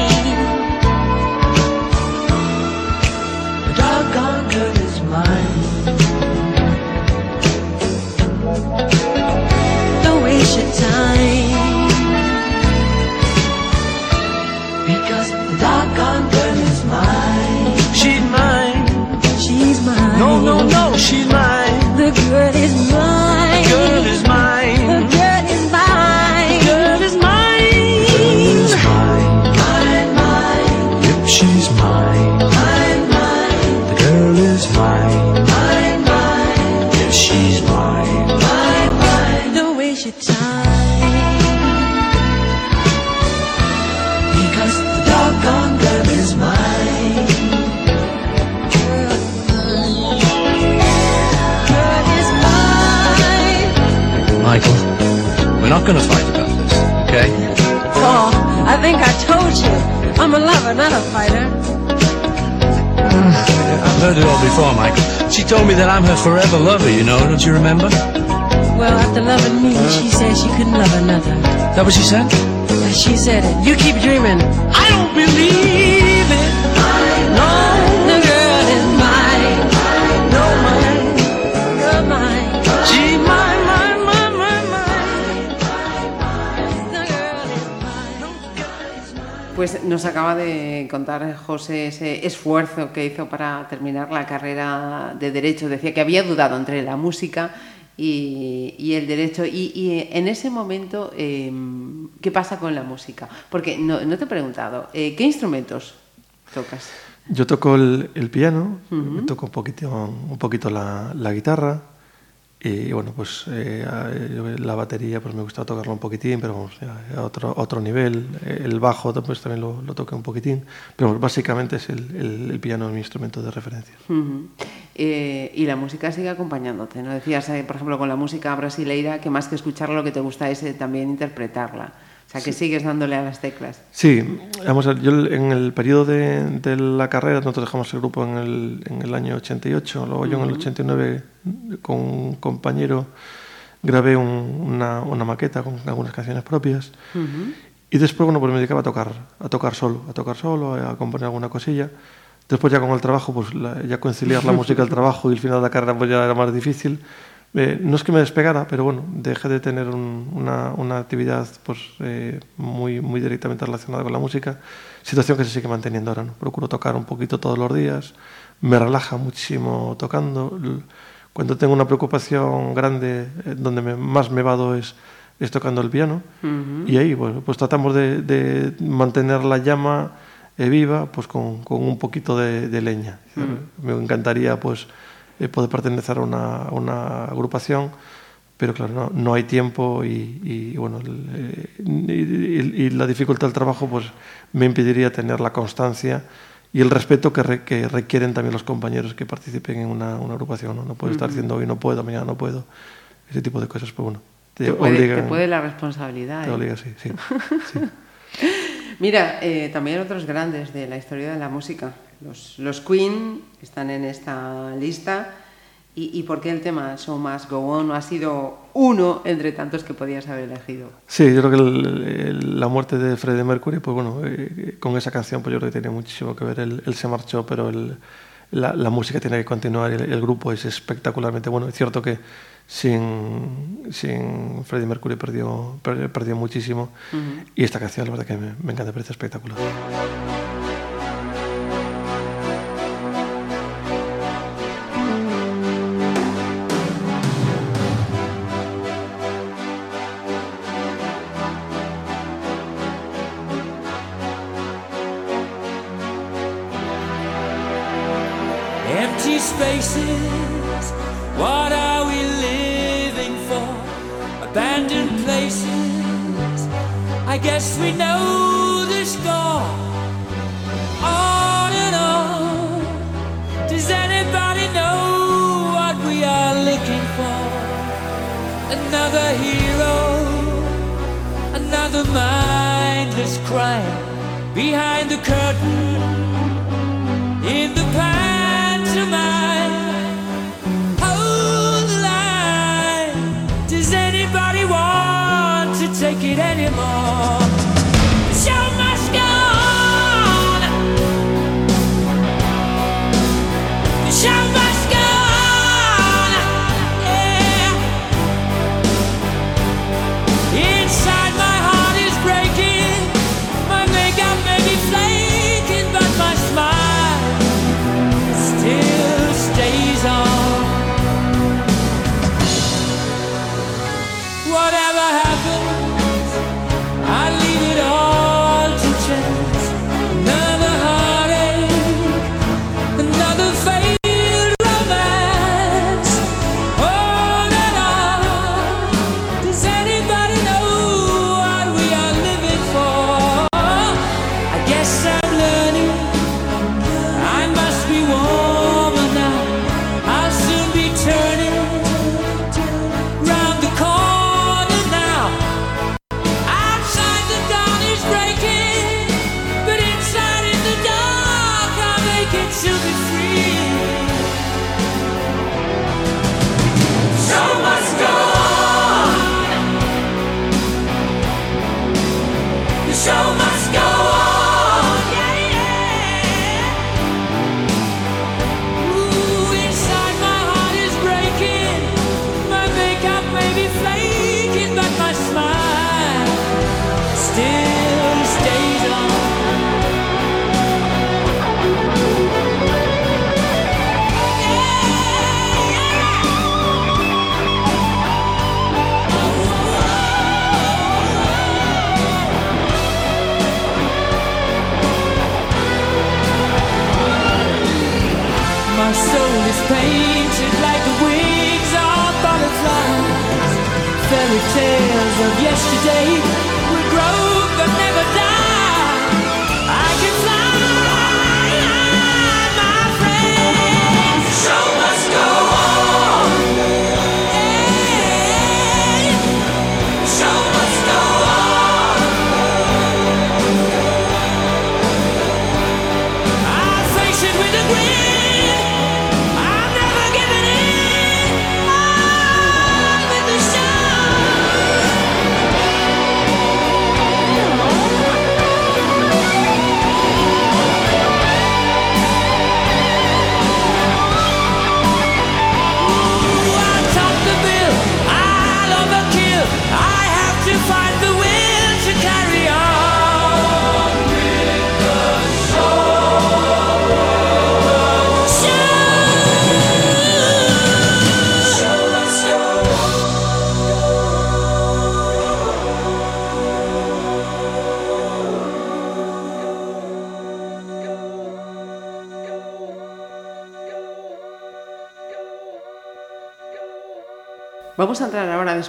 Not going to fight about this, okay? Paul, I think I told you. I'm a lover, not a fighter. I've heard it all before, Michael. She told me that I'm her forever lover, you know, don't you remember? Well, after loving me, uh. she said she couldn't love another. that what she said? She said it. You keep dreaming. I don't believe Pues nos acaba de contar José ese esfuerzo que hizo para terminar la carrera de Derecho. Decía que había dudado entre la música y, y el Derecho. Y, y en ese momento, eh, ¿qué pasa con la música? Porque no, no te he preguntado, eh, ¿qué instrumentos tocas? Yo toco el, el piano, toco un poquito, un poquito la, la guitarra y bueno, pues eh, la batería pues me gusta tocarlo un poquitín, pero vamos, otro, otro nivel. El bajo pues también lo, lo un poquitín, pero básicamente es el, el- el piano mi instrumento de referencia. Ujú. Eh, y la música sigue acompañándote, ¿no? Decías, eh, por ejemplo, con la música brasileira, que más que escucharla, lo que te gusta es eh, también interpretarla. O sea, que sigues dándole a las teclas. Sí, vamos a ver, yo en el periodo de, de la carrera, nosotros dejamos el grupo en el, en el año 88, luego yo en el 89 con un compañero grabé un- una, una maqueta con algunas canciones propias y después bueno, pues me dedicaba a tocar, a tocar solo, a tocar solo, a componer alguna cosilla. Después ya con el trabajo, pues la- ya conciliar la música, el trabajo y el final de la carrera pues ya era más difícil. Eh, no es que me despegara, pero bueno, dejé de tener un- una, una actividad pues, eh, muy, muy directamente relacionada con la música, situación que se sigue manteniendo ahora. ¿no? Procuro tocar un poquito todos los días, me relaja muchísimo tocando. Cuando tengo una preocupación grande, eh, donde me- más me vado es, es tocando el piano. Y ahí bueno, pues tratamos de, de mantener la llama viva pues con, con un poquito de, de leña. Me encantaría pues eh, poder pertenecer a una, a una agrupación, pero claro, no, no hay tiempo y, y, bueno, el, eh, y, y- y la dificultad del trabajo pues me impediría tener la constancia y el respeto que, re- que requieren también los compañeros que participen en una, una agrupación. No, no puedo estar diciendo hoy no puedo, mañana no puedo. Ese tipo de cosas, pues bueno, te, Te puede, obligan. te puede la responsabilidad. te ¿eh? obliga, sí, sí, sí. Mira, eh, también otros grandes de la historia de la música. Los, los Queen están en esta lista. ¿Y, y por qué el tema Show Must Go On ha sido uno entre tantos que podías haber elegido? Sí, yo creo que el- el- la muerte de Freddie Mercury, pues bueno, eh, con esa canción pues yo creo que tiene muchísimo que ver. Él, él se marchó, pero la, la música tiene que continuar y el, el grupo es espectacularmente bueno. Es cierto que sin, sin Freddie Mercury perdió, per- perdió muchísimo y esta canción la verdad que me, me encanta, me parece espectacular. we know the score. On and on. Does anybody know what we are looking for? Another hero, another mindless crime behind the curtain in the pantomime. Hold the line. Does anybody want to take it anymore?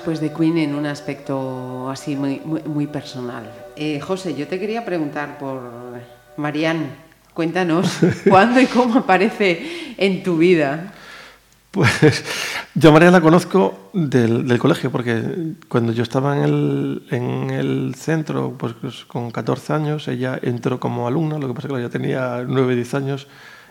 Después de Queen en un aspecto así muy, muy, muy personal. Eh, José, yo te quería preguntar por Marianne. Cuéntanos cuándo y cómo aparece en tu vida. Pues yo a María la conozco del, del colegio, porque cuando yo estaba en el, en el centro, pues, pues, con 14 años, ella entró como alumna, lo que pasa es que yo tenía 9, 10 años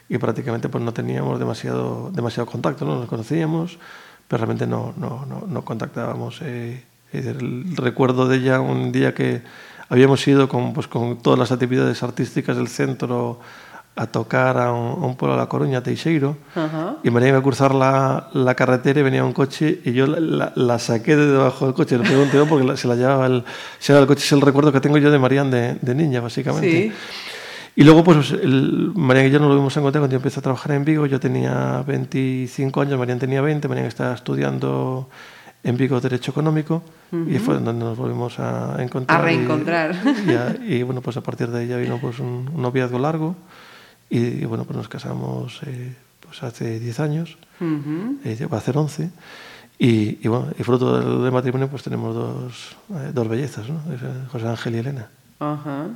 y prácticamente pues no teníamos demasiado, demasiado contacto, ¿no? nos conocíamos, pero realmente no, no, no, no contactábamos. eh, el recuerdo de ella un día que habíamos ido con, pues, con todas las actividades artísticas del centro a tocar a un, a un pueblo de La Coruña, Teixeiro, y María iba a cruzar la, la carretera y venía un coche y yo la, la- la saqué de debajo del coche, le pregunté porque se la llevaba el, se el coche, es el recuerdo que tengo yo de Marían de, de niña, básicamente. Sí. Y luego, pues, el, Marían y yo nos lo vimos a encontrar cuando yo empecé a trabajar en Vigo. Yo tenía 25 años, Marían tenía 20. Marían estaba estudiando en Vigo Derecho Económico y fue donde nos volvimos a encontrar. A y- reencontrar. Y, a- y, bueno, pues a partir de ahí ya vino pues, un, un noviazgo largo y, y, bueno, pues nos casamos eh, pues hace 10 años, Ujú. eh, va a hacer 11. Y, y bueno, y fruto del, del matrimonio pues tenemos dos, eh, dos bellezas, ¿no? Eh, José Ángel y Elena. Ajá.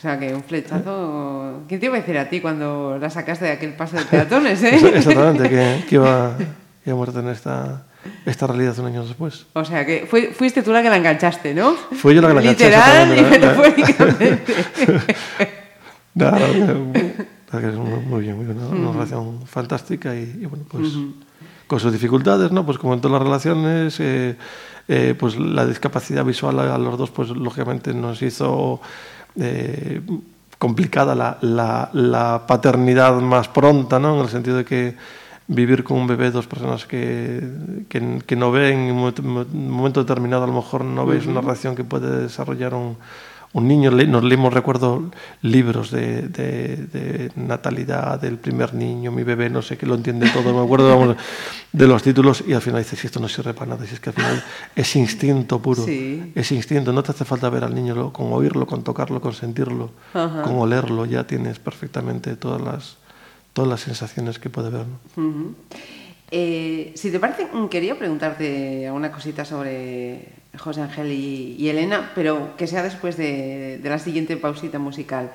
O sea, que un flechazo... ¿Quién te iba a decir a ti cuando la sacaste de aquel paso de peatones, eh? Exactamente, que, que iba, íbamos a tener esta, esta realidad un año después. O sea, que fui- fuiste tú la que la enganchaste, ¿no? Fui yo la que la enganché, Literal y metafóricamente. Nada, que es muy, bien, muy bien, una, relación fantástica y, y, bueno, pues con sus dificultades, ¿no? Pues como en todas las relaciones, eh, eh, pues la discapacidad visual a, a los dos, pues lógicamente nos hizo eh, complicada la, la, la paternidad más pronta, ¿no? En el sentido de que vivir con un bebé, dos personas que, que, que no ven, en un momento, un momento determinado a lo mejor no veis una reacción que puede desarrollar un, un niño. Le- Nos leímos, recuerdo, libros de, de, de natalidad del primer niño, mi bebé, no sé qué, lo entiende todo. Me acuerdo vamos, de los títulos y al final dices, "Si esto no sirve para nada, si es que al final es instinto puro. Sí. Es instinto, no te hace falta ver al niño, con oírlo, con tocarlo, con sentirlo, Ajá. con olerlo, ya tienes perfectamente todas las, todas las sensaciones que puede ver. Eh, si te parece, mm, quería preguntarte alguna cosita sobre José Ángel y, y Elena, pero que sea después de, de la siguiente pausita musical.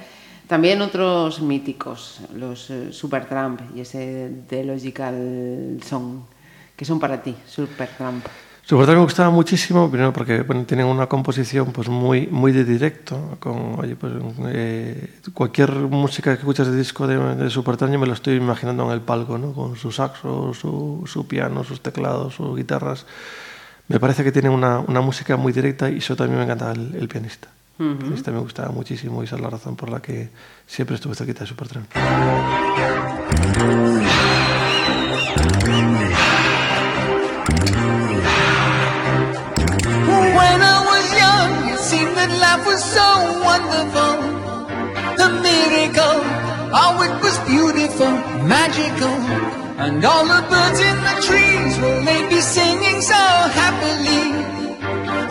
También otros míticos, los eh, Supertramp y ese The Logical Song, que son para ti, Supertramp. Supertramp me gustaba muchísimo, primero porque bueno, tienen una composición pues muy, muy de directo, con oye, pues, eh, cualquier música que escuchas de disco de, de yo me lo estoy imaginando en el palco, ¿no? con su saxo, su, su piano, sus teclados, sus guitarras. Me parece que tienen una, una música muy directa y eso también me encanta el, el pianista. El pianista me gustaba muchísimo y esa es la razón por la que siempre estuve cerquita de Supertramp. Was so wonderful. A miracle, oh, it was beautiful, magical. And all the birds in the trees, well, they'd be singing so happily,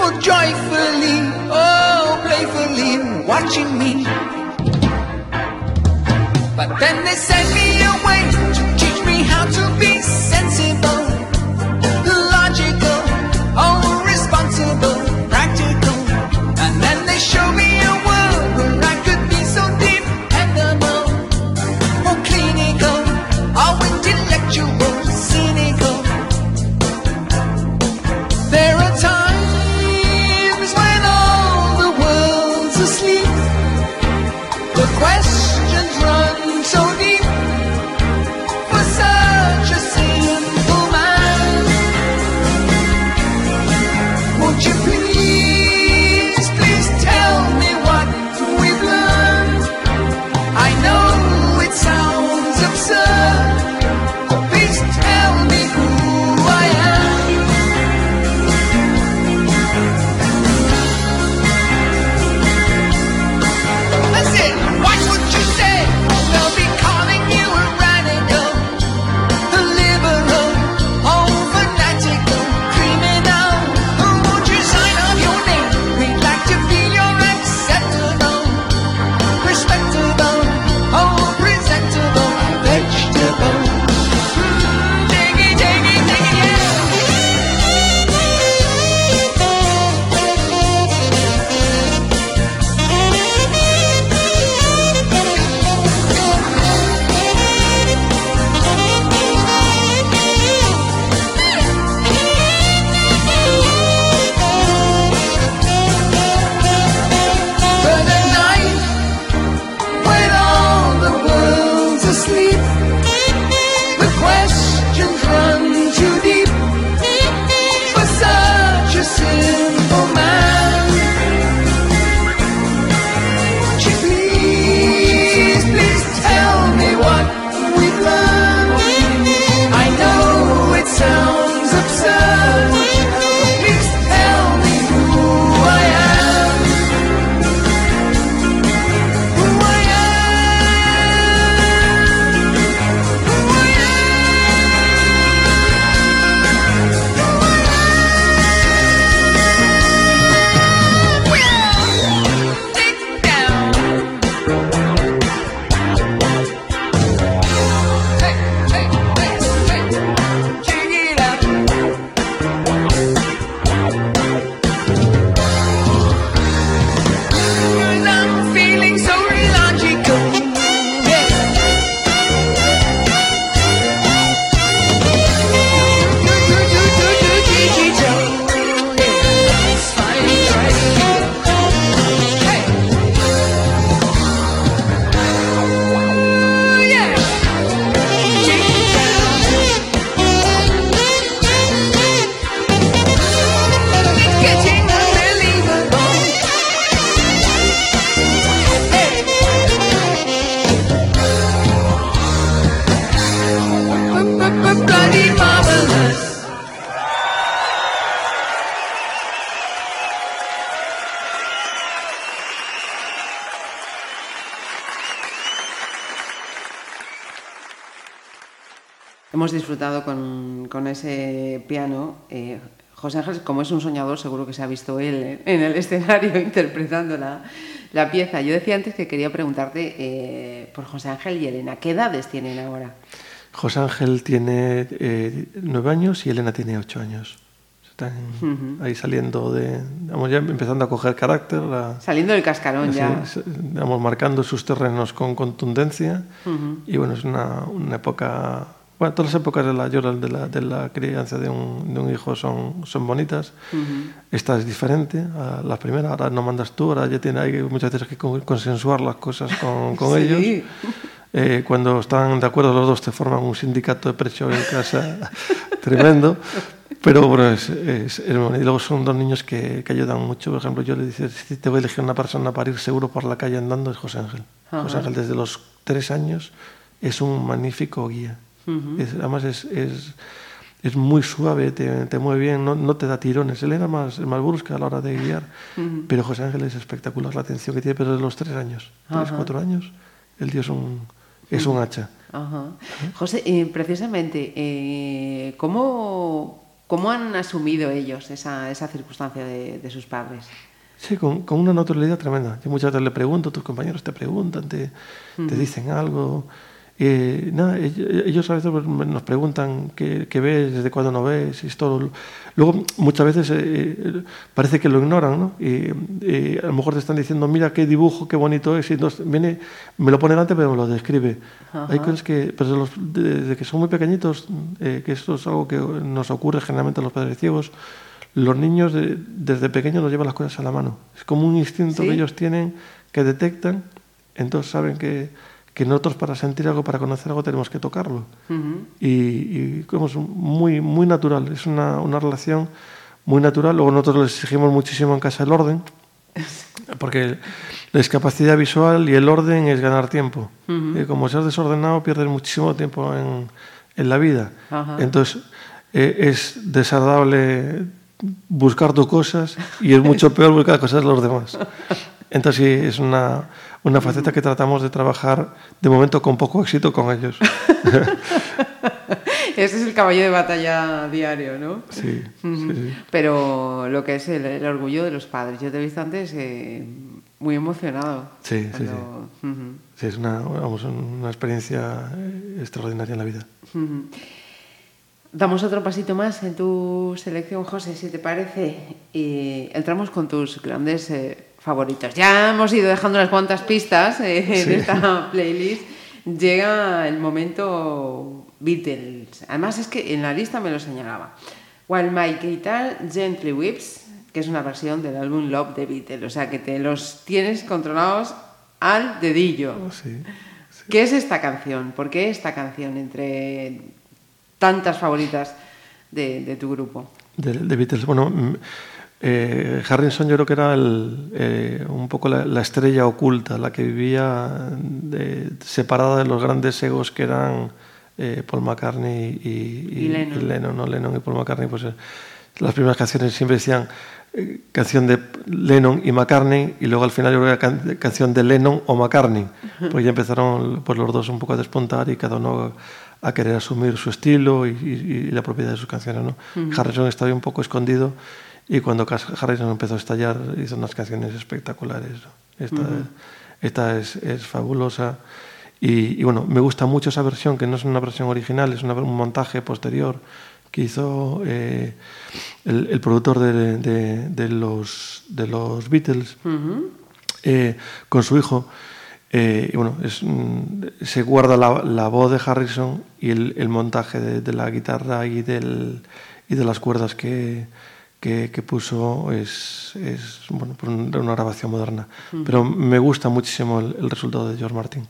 or joyfully, oh, playfully, watching me. But then they sent me away to teach me how to be disfrutado con, con ese piano. eh, José Ángel, como es un soñador, seguro que se ha visto él en el escenario interpretando la, la pieza. Yo decía antes que quería preguntarte eh, por José Ángel y Elena. ¿Qué edades tienen ahora? José Ángel tiene eh, nueve años y Elena tiene ocho años. Están ahí saliendo de, vamos ya empezando a coger carácter, a- Saliendo del cascarón así, ya. s- digamos, marcando sus terrenos con contundencia. Y bueno, es una, una época, bueno, todas las épocas de la, yo de la, de la crianza de un, de un hijo son, son bonitas. Esta es diferente a la primera, ahora no mandas tú, ahora ya tiene, hay muchas veces que con- consensuar las cosas con, con Sí. ellos. Eh, cuando están de acuerdo los dos te forman un sindicato de presión en casa tremendo. Pero bueno, es, es- es bonito. Y luego son dos niños que, que ayudan mucho. Por ejemplo, yo le dice, si te voy a elegir una persona para ir seguro por la calle andando, es José Ángel. José Ángel desde los tres años es un magnífico guía. Es- además es, es, es muy suave, te, te mueve bien, no, no te da tirones. Él era más, más brusca a la hora de guiar, pero José Ángel es espectacular la atención que tiene, pero desde los tres años, tres, cuatro años, el tío es un, es un hacha. José, eh, precisamente, eh, ¿cómo, ¿cómo han asumido ellos esa, esa circunstancia de, de sus padres? Sí, con, con una naturalidad tremenda. Yo muchas veces le pregunto, tus compañeros te preguntan, te, te dicen algo. Eh, nada, ell- ellos a veces pues, nos preguntan qué, qué ves, desde cuándo no ves, y esto. Luego, muchas veces eh, eh, parece que lo ignoran, ¿no? Y, y a lo mejor te están diciendo, mira qué dibujo, qué bonito es, y entonces viene, me lo pone delante, pero me lo describe. Hay cosas que, pero los- desde que son muy pequeñitos, eh, que esto es algo que nos ocurre generalmente a los padres ciegos, los niños de- desde pequeños nos llevan las cosas a la mano. Es como un instinto ¿Sí? que ellos tienen, que detectan, entonces saben que, que nosotros para sentir algo, para conocer algo, tenemos que tocarlo. Y, y como es muy, muy natural, es una, una relación muy natural. Luego nosotros les exigimos muchísimo en casa el orden, porque la discapacidad visual y el orden es ganar tiempo. Eh, como seas desordenado, pierdes muchísimo tiempo en, en la vida. Entonces, eh, es desagradable buscar tus cosas y es mucho peor buscar cosas de los demás. Entonces, sí, es una, una faceta que tratamos de trabajar de momento con poco éxito con ellos. Ese es el caballo de batalla diario, ¿no? Sí, sí, sí. Pero lo que es el, el orgullo de los padres. Yo te he visto antes eh, muy emocionado. Sí, sí, Ujú. Sí, es una, vamos, una experiencia eh, extraordinaria en la vida. Damos otro pasito más en tu selección, José, si te parece. Y entramos con tus grandes eh, favoritos. Ya hemos ido dejando unas cuantas pistas eh, en esta playlist. Llega el momento Beatles. Además es que en la lista me lo señalaba. While My Guitar Gently Whips, que es una versión del álbum Love de Beatles. O sea que te los tienes controlados al dedillo. Sí. ¿Qué es esta canción? ¿Por qué esta canción entre tantas favoritas de, de tu grupo? De, de Beatles. Bueno, mm, eh, Harrison yo creo que era el, eh, un poco la, la estrella oculta, la que vivía de- separada de los grandes egos que eran eh, Paul McCartney y, Y Lennon. ¿no? Lennon y Paul McCartney. Pues, eh, las primeras canciones siempre decían canción de Lennon y McCartney y luego al final yo creo que era can- canción de Lennon o McCartney. Pues ya empezaron pues, los dos un poco a despuntar y cada uno a querer asumir su estilo y, la propiedad de sus canciones. ¿no? Harrison estaba un poco escondido y cuando Harrison empezó a estallar hizo unas canciones espectaculares. ¿no? Esta, esta es, es fabulosa. Y, y bueno, me gusta mucho esa versión, que no es una versión original, es una- un montaje posterior que hizo eh, el, el productor de, de- de los, de los Beatles eh, con su hijo. Eh, y bueno, es, mm, se guarda la, la voz de Harrison y el, el montaje de, de la guitarra y, del, y de las cuerdas que, que, que puso es, es bueno, una grabación moderna. Pero me gusta muchísimo el, el resultado de George Martin.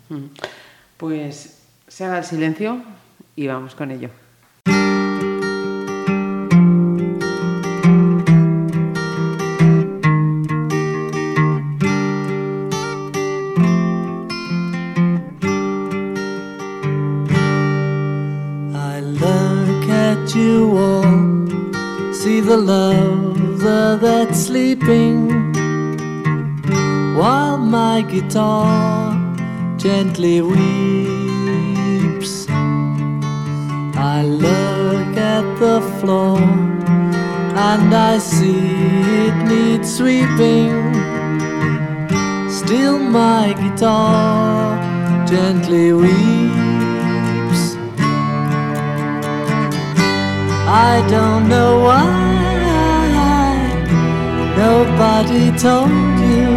Pues se haga el silencio y vamos con ello. The lover that's sleeping, while my guitar gently weeps. I look at the floor and I see it needs sweeping. Still, my guitar gently weeps. I don't know why nobody told you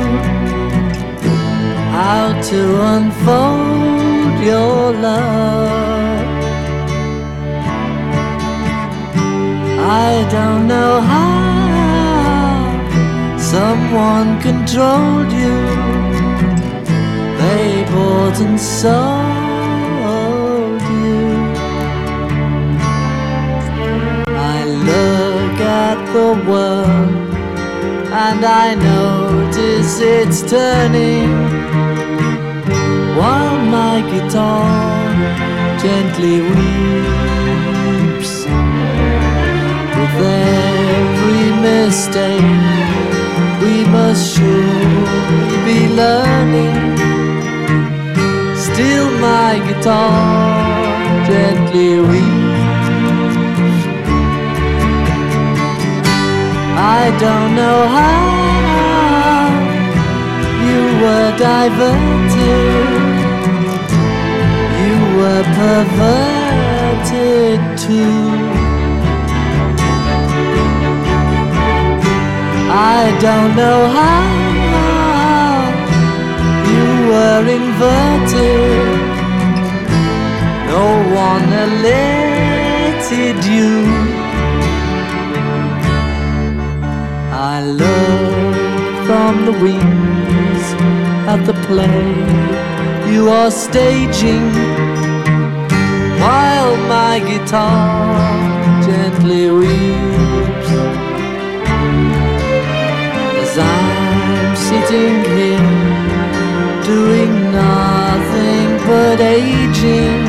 how to unfold your love. I don't know how someone controlled you. They bought and sold you. I look at the world and I notice it's turning. While my guitar gently weeps with every mistake we must surely be learning. Still my guitar gently weeps I don't know how you were diverted, you were perverted too. I don't know how you were inverted, no one alerted you. I look from the wings at the play you are staging while my guitar gently weeps. As I'm sitting here doing nothing but aging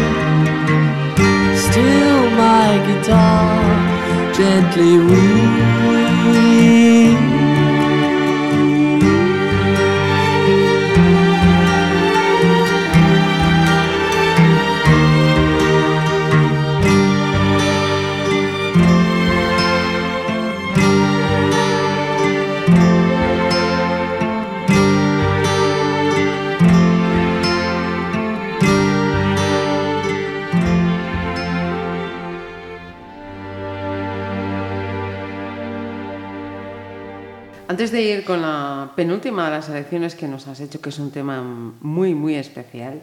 still my guitar gently weeps de ir con la penúltima de las elecciones que nos has hecho, que es un tema muy, muy especial,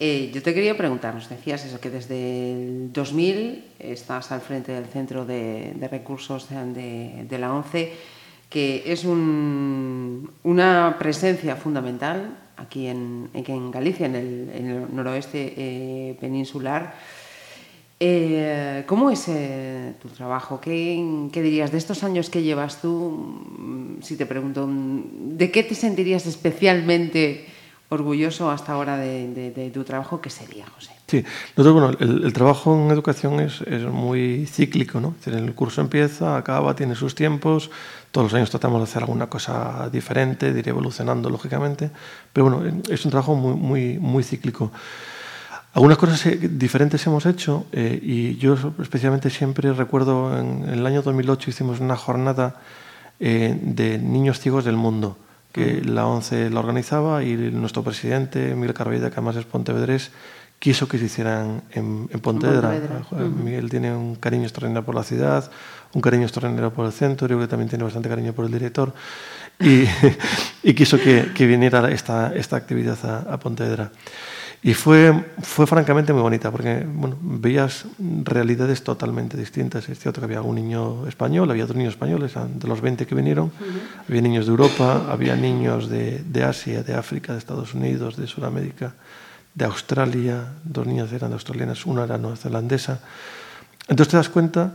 eh, yo te quería preguntar, nos decías eso, que desde el 2000 estás al frente del Centro de, de Recursos de, de la ONCE, que es un- una presencia fundamental aquí en, en Galicia, en el, en el noroeste eh, peninsular. Eh, ¿Cómo es eh, tu trabajo? ¿Qué, qué dirías de estos años que llevas tú? Mm, Si te pregunto, mm, ¿de qué te sentirías especialmente orgulloso hasta ahora de, de- de tu trabajo? ¿Qué sería, José? Sí, nosotros, bueno, el, el trabajo en educación es, es muy cíclico, ¿no? Es decir, el curso empieza, acaba, tiene sus tiempos, todos los años tratamos de hacer alguna cosa diferente, de ir evolucionando, lógicamente, pero bueno, es un trabajo muy, muy, muy cíclico. Algunas cosas eh, diferentes hemos hecho eh, y yo especialmente siempre recuerdo en, en el año 2008 hicimos una jornada eh, de niños ciegos del mundo que la ONCE la organizaba y nuestro presidente Miguel Carvalleda, que además es pontevedrés, quiso que se hicieran en, en Pontevedra. Miguel tiene un cariño extraordinario por la ciudad, un cariño extraordinario por el centro, yo creo que también tiene bastante cariño por el director y, y quiso que, que viniera esta, esta actividad a, a Pontevedra. Y fue, fue francamente muy bonita, porque bueno, veías realidades totalmente distintas. Es cierto que había un niño español, había dos niños españoles, de los 20 que vinieron, había niños de Europa, había niños de, de Asia, de África, de Estados Unidos, de Sudamérica, de Australia, dos niñas eran australianas, una era neozelandesa. Entonces te das cuenta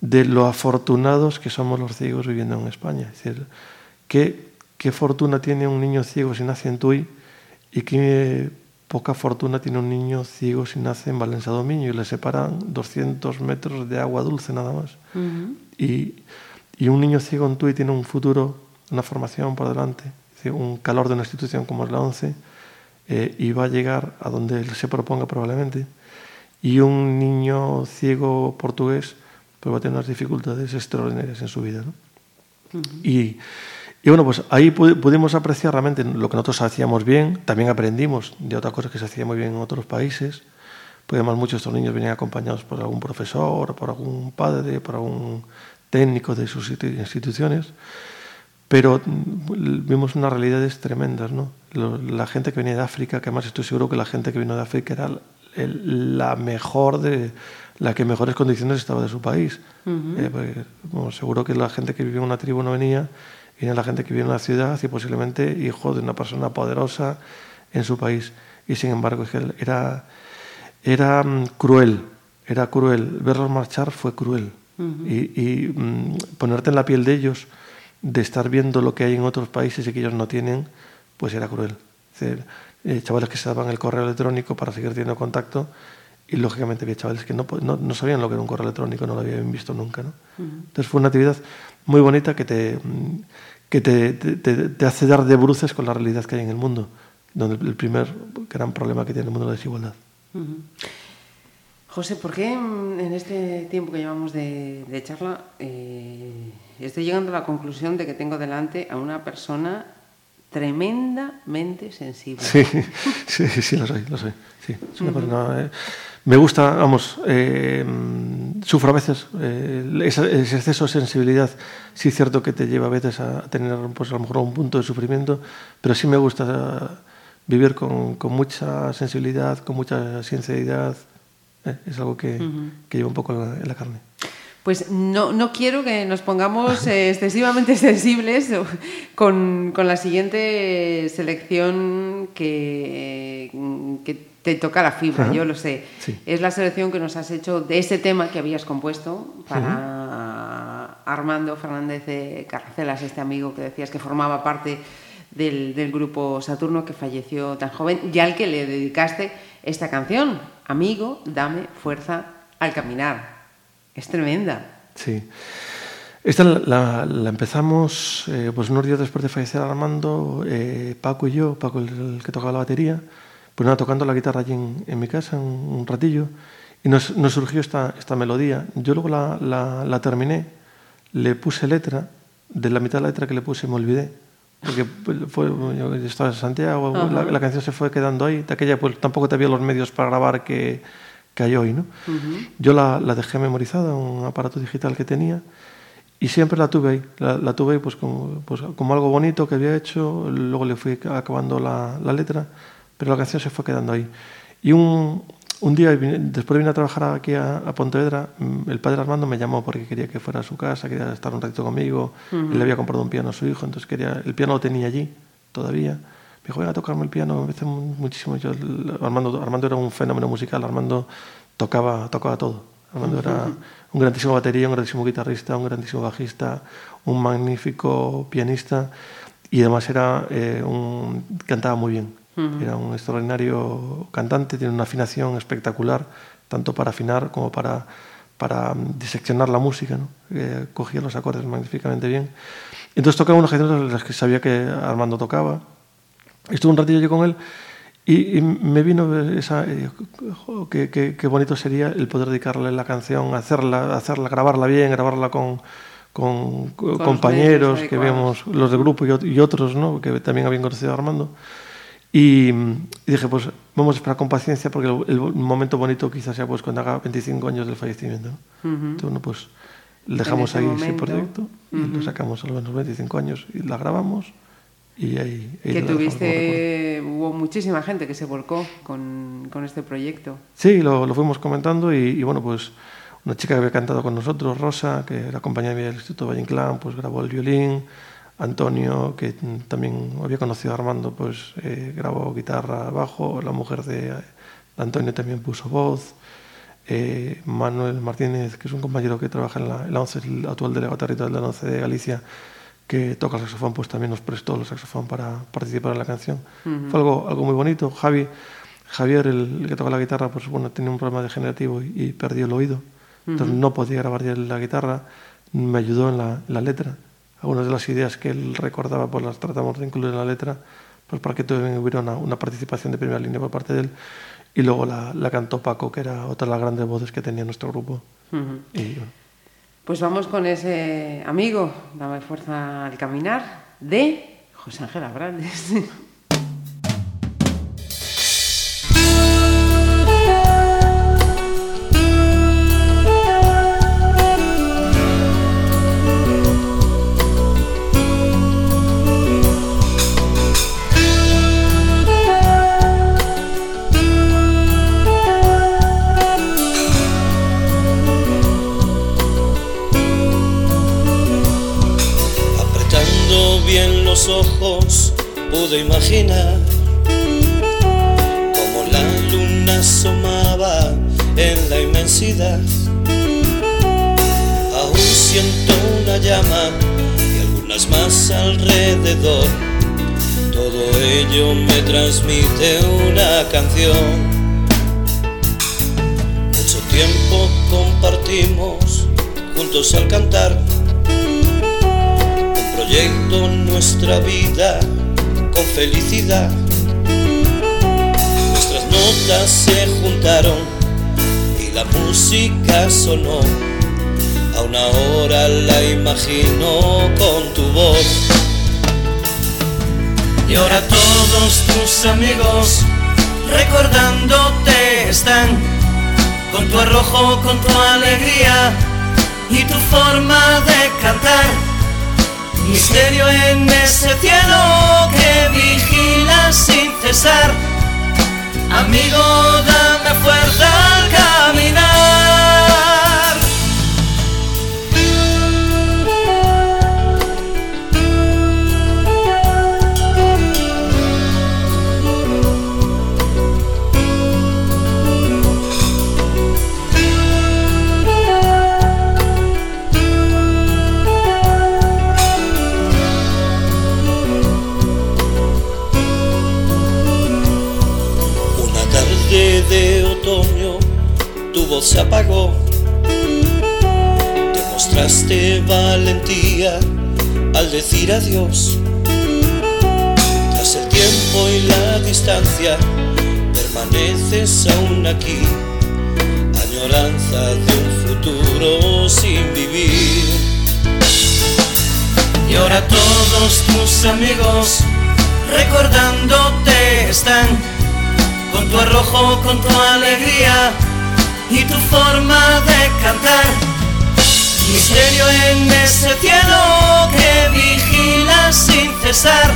de lo afortunados que somos los ciegos viviendo en España. Es decir, qué, qué fortuna tiene un niño ciego si nace en Tui y qué poca fortuna tiene un niño ciego si nace en Valencia Dominio y le separan 200 metros de agua dulce nada más. y, y un niño ciego en Tui tiene un futuro, una formación por delante, un calor de una institución como es la ONCE eh, y va a llegar a donde se proponga probablemente. Y un niño ciego portugués pues va a tener unas dificultades extraordinarias en su vida. ¿no? Y, y bueno, pues ahí pu- pudimos apreciar realmente lo que nosotros hacíamos bien, también aprendimos de otras cosas que se hacían muy bien en otros países, además muchos de estos niños venían acompañados por algún profesor, por algún padre, por algún técnico de sus instituciones, pero mm, vimos unas realidades tremendas, ¿no? La gente que venía de África, que además estoy seguro que la gente que vino de África era la mejor de la que en mejores condiciones estaba de su país. Eh, bueno, seguro que la gente que vivía en una tribu no venía, venía la gente que vivía en una ciudad y posiblemente hijo de una persona poderosa en su país. Y sin embargo, era, era mm, cruel, era cruel. Verlos marchar fue cruel. Y, y, mm, ponerte en la piel de ellos, de estar viendo lo que hay en otros países y que ellos no tienen, pues era cruel. Es decir, eh, chavales que se daban el correo electrónico para seguir teniendo contacto y lógicamente había chavales que no, no, no sabían lo que era un correo electrónico, no lo habían visto nunca. ¿no? Entonces fue una actividad muy bonita que te, mm, que te, te- hace dar de bruces con la realidad que hay en el mundo, donde el primer gran problema que tiene el mundo es la desigualdad. José, ¿por qué en este tiempo que llevamos de, de charla eh, estoy llegando a la conclusión de que tengo delante a una persona tremendamente sensible? Sí, sí, sí, lo soy, lo soy. Sí, es una persona, eh, me gusta, vamos, eh, sufro a veces eh, ese, ese exceso de sensibilidad. Sí es cierto que te lleva a veces a tener, pues a lo mejor un punto de sufrimiento, pero sí me gusta vivir con, con mucha sensibilidad, con mucha sinceridad. eh, es algo que, que lleva un poco en la, en la carne. Pues no, no quiero que nos pongamos eh, excesivamente sensibles con, con la siguiente selección que, que te toca la fibra, Ajá. yo lo sé. Sí. Es la selección que nos has hecho de ese tema que habías compuesto para Armando Fernández de Carracelas, este amigo que decías que formaba parte del, del grupo Saturno, que falleció tan joven, y al que le dedicaste esta canción, Amigo, dame fuerza al caminar. Es tremenda. Sí. Esta la, empezamos eh, pues unos días después de fallecer Armando, eh, Paco y yo, Paco el, el que tocaba la batería, pues nada, tocando la guitarra allí en, en mi casa un, un ratillo, y nos, nos surgió esta, esta melodía. Yo luego la, la- la terminé, le puse letra, de la mitad de la letra que le puse me olvidé, porque fue, yo estaba en Santiago, la, la canción se fue quedando ahí, de aquella pues tampoco te había los medios para grabar que, que hay hoy, ¿no? Yo la, la dejé memorizada en un aparato digital que tenía y siempre la tuve ahí. La, la tuve ahí pues como, pues como algo bonito que había hecho, luego le fui acabando la, la letra, pero la canción se fue quedando ahí. Y un, un día, después de venir a trabajar aquí a, a Pontevedra, mm, el padre Armando me llamó porque quería que fuera a su casa, quería estar un ratito conmigo. Él le había comprado un piano a su hijo, entonces quería, el piano lo tenía allí todavía. Me dijo, venga a tocarme el piano, me mu- muchísimo. Yo, Armando, Armando era un fenómeno musical, Armando tocaba, tocaba todo. Armando era un grandísimo batería, un grandísimo guitarrista, un grandísimo bajista, un magnífico pianista y además era eh, un, cantaba muy bien. Era un extraordinario cantante, tiene una afinación espectacular, tanto para afinar como para, para mm, diseccionar la música. ¿no? Eh, cogía los acordes magníficamente bien. Entonces tocaba unas canciones de las que sabía que Armando tocaba. Estuve un ratillo yo con él y, y me vino esa, eh, qué, qué- qué bonito sería el poder dedicarle la canción, hacerla, hacerla grabarla bien, grabarla con, con, los compañeros que vemos, los del grupo y, y otros ¿no? que también habían conocido a Armando. Y, dije, pues vamos a esperar con paciencia porque el, el momento bonito quizás sea pues cuando haga 25 años del fallecimiento. ¿no? Entonces, bueno, pues dejamos ese ahí ese momento. proyecto y lo sacamos a los 25 años y la grabamos y ahí... ahí Que la tuviste, hubo muchísima gente que se volcó con, con este proyecto. Sí, lo, lo fuimos comentando y, y, bueno, pues una chica que había cantado con nosotros, Rosa, que era compañera mía del Instituto Valle Inclán, pues grabó el violín. Antonio, que también había conocido a Armando, pues eh, grabó guitarra, bajo. La mujer de, Antonio también puso voz. Eh, Manuel Martínez, que es un compañero que trabaja en la, la ONCE, el actual delegado territorial de la ONCE de Galicia, que toca el saxofón, pues también nos prestó el saxofón para participar en la canción. Fue algo, algo muy bonito. Javi, Javier, el, el que toca la guitarra, pues bueno, tenía un problema degenerativo y, y perdió el oído. Entonces no podía grabar ya la guitarra. Me ayudó en la, en la letra. Algunas de las ideas que él recordaba, pues las tratamos de incluir en la letra, pues para que también hubiera una, una participación de primera línea por parte de él. Y luego la, la cantó Paco, que era otra de las grandes voces que tenía nuestro grupo. Y bueno, Pues vamos con ese amigo, dame fuerza al caminar, de José Ángel Abrantes. pude imaginar como la luna asomaba en la inmensidad. Aún siento una llama y algunas más alrededor. Todo ello me transmite una canción. Mucho tiempo compartimos juntos al cantar. Un proyecto nuestra vida con felicidad. Nuestras notas se juntaron y la música sonó. A una hora la imagino con tu voz. Y ahora todos tus amigos recordándote están con tu arrojo, con tu alegría y tu forma de cantar. Misterio en ese cielo que vigila sin cesar. Amigo, dame fuerza al caminar. Se apagó. Te mostraste valentía al decir adiós. Tras el tiempo y la distancia, permaneces aún aquí. Añoranza de un futuro sin vivir. Y ahora todos tus amigos recordándote están con tu arrojo, con tu alegría y tu forma de cantar. Misterio en ese cielo que vigila sin cesar.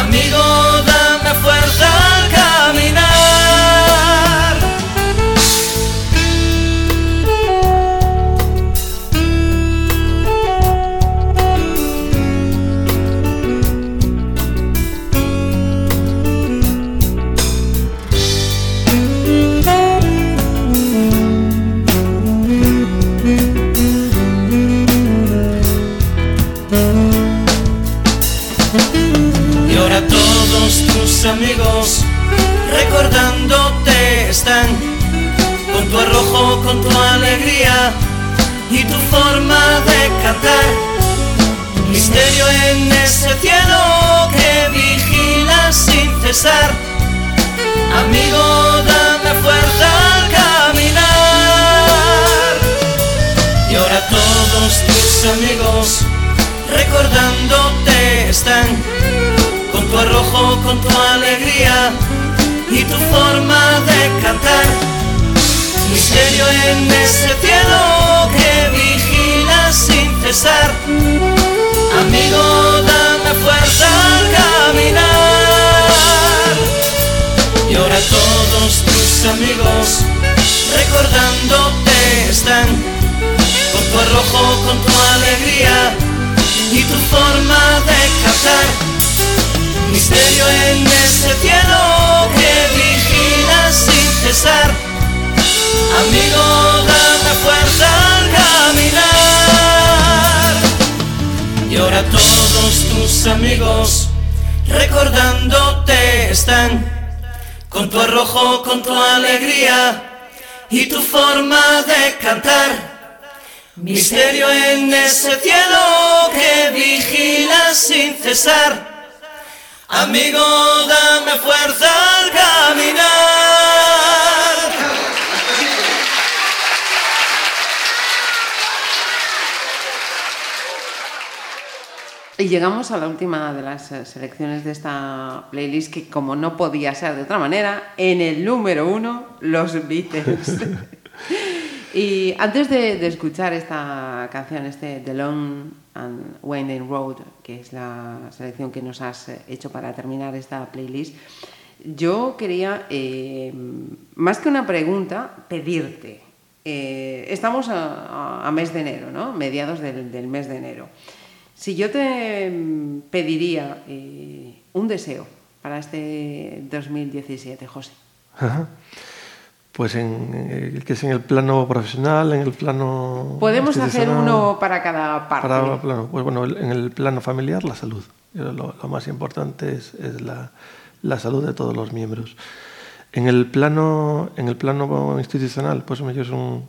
Amigo, dame fuerza al caminar. Con tu alegría y tu forma de cantar. Misterio en ese cielo que vigila sin cesar. Amigo, dame fuerza al caminar. Y ahora todos tus amigos recordándote están con tu arrojo, con tu alegría y tu forma de cantar. Misterio en ese cielo que vigila sin cesar. Amigo, dame fuerza al caminar. Y ahora todos tus amigos recordándote están con tu arrojo, con tu alegría y tu forma de cantar. Misterio en ese cielo que vigila sin cesar. Amigo, dame fuerza al caminar. Y ahora todos tus amigos recordándote están con tu arrojo, con tu alegría y tu forma de cantar. Misterio en ese cielo que vigila sin cesar. Amigo, dame fuerza al caminar. Y llegamos a la última de las eh, selecciones de esta playlist que como no podía ser de otra manera, en el número uno, los Beatles. y antes de, de escuchar esta canción, este The Long and Winding Road, que es la selección que nos has eh, hecho para terminar esta playlist, yo quería, eh, más que una pregunta, pedirte. Eh, estamos a, a- a mes de enero, ¿no? Mediados del, del mes de enero. Si yo te mm, pediría, eh, un deseo para este 2017, José. Ajá. Pues en, eh, que es en el plano profesional, en el plano... Podemos hacer uno para cada parte. para- claro, pues bueno, en el plano familiar, la salud. Lo, lo más importante es, es la, la salud de todos los miembros. En el plano, en el plano institucional, pues yo es un,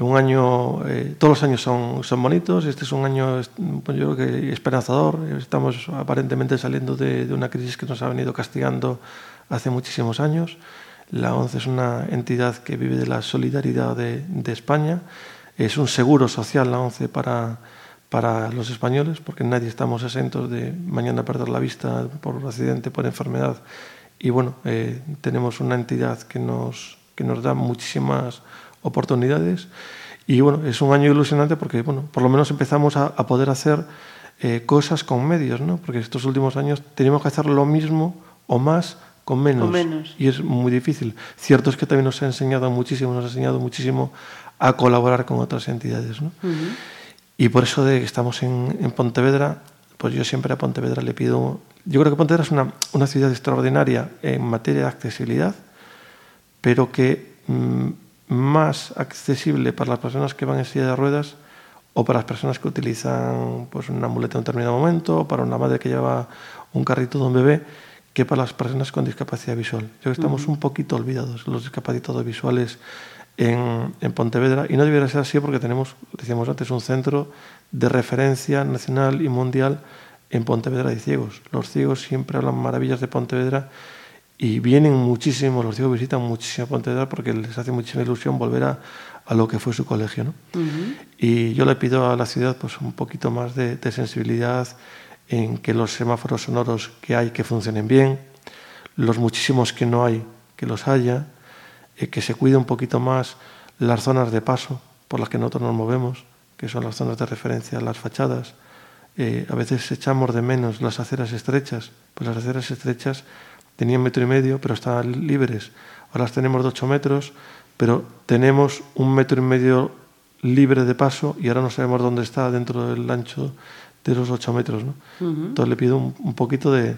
un año, eh, todos los años son, son bonitos, este es un año, es- pues yo creo que esperanzador, estamos aparentemente saliendo de, de una crisis que nos ha venido castigando hace muchísimos años. La ONCE es una entidad que vive de la solidaridad de, de España, es un seguro social la ONCE para, para los españoles, porque nadie estamos exentos de mañana perder la vista por accidente, por enfermedad. Y bueno, eh, tenemos una entidad que nos, que nos da muchísimas oportunidades. Y bueno, es un año ilusionante porque bueno, por lo menos empezamos a, a poder hacer eh, cosas con medios, ¿no? porque estos últimos años teníamos que hacer lo mismo o más con menos. Con menos. Y es muy difícil. Cierto es que también nos ha enseñado muchísimo, nos ha enseñado muchísimo a colaborar con otras entidades. ¿no? Ujú. Y por eso de que estamos en, en Pontevedra, pues yo siempre a Pontevedra le pido... Yo creo que Pontevedra es una, una ciudad extraordinaria en materia de accesibilidad, pero que mm, más accesible para las personas que van en silla de ruedas o para las personas que utilizan pues, una muleta en un determinado momento, o para una madre que lleva un carrito de un bebé, que para las personas con discapacidad visual. Yo creo que estamos un poquito olvidados, los discapacitados visuales en, en Pontevedra, y no debería ser así porque tenemos, decíamos antes, un centro de referencia nacional y mundial en Pontevedra de ciegos. Los ciegos siempre hablan maravillas de Pontevedra y vienen muchísimo, los ciegos visitan muchísimo Pontevedra porque les hace muchísima ilusión volver a, a lo que fue su colegio. ¿no? Y yo le pido a la ciudad pues, un poquito más de, de sensibilidad en que los semáforos sonoros que hay que funcionen bien, los muchísimos que no hay, que los haya, eh, que se cuide un poquito más las zonas de paso por las que nosotros nos movemos, que son las zonas de referencia, las fachadas. Eh, a veces echamos de menos las aceras estrechas, pues las aceras estrechas tenían metro y medio, pero estaban libres. Ahora las tenemos de 8 metros, pero tenemos un metro y medio libre de paso y ahora no sabemos dónde está dentro del ancho de los 8 metros. ¿no? Entonces le pido un, un poquito de,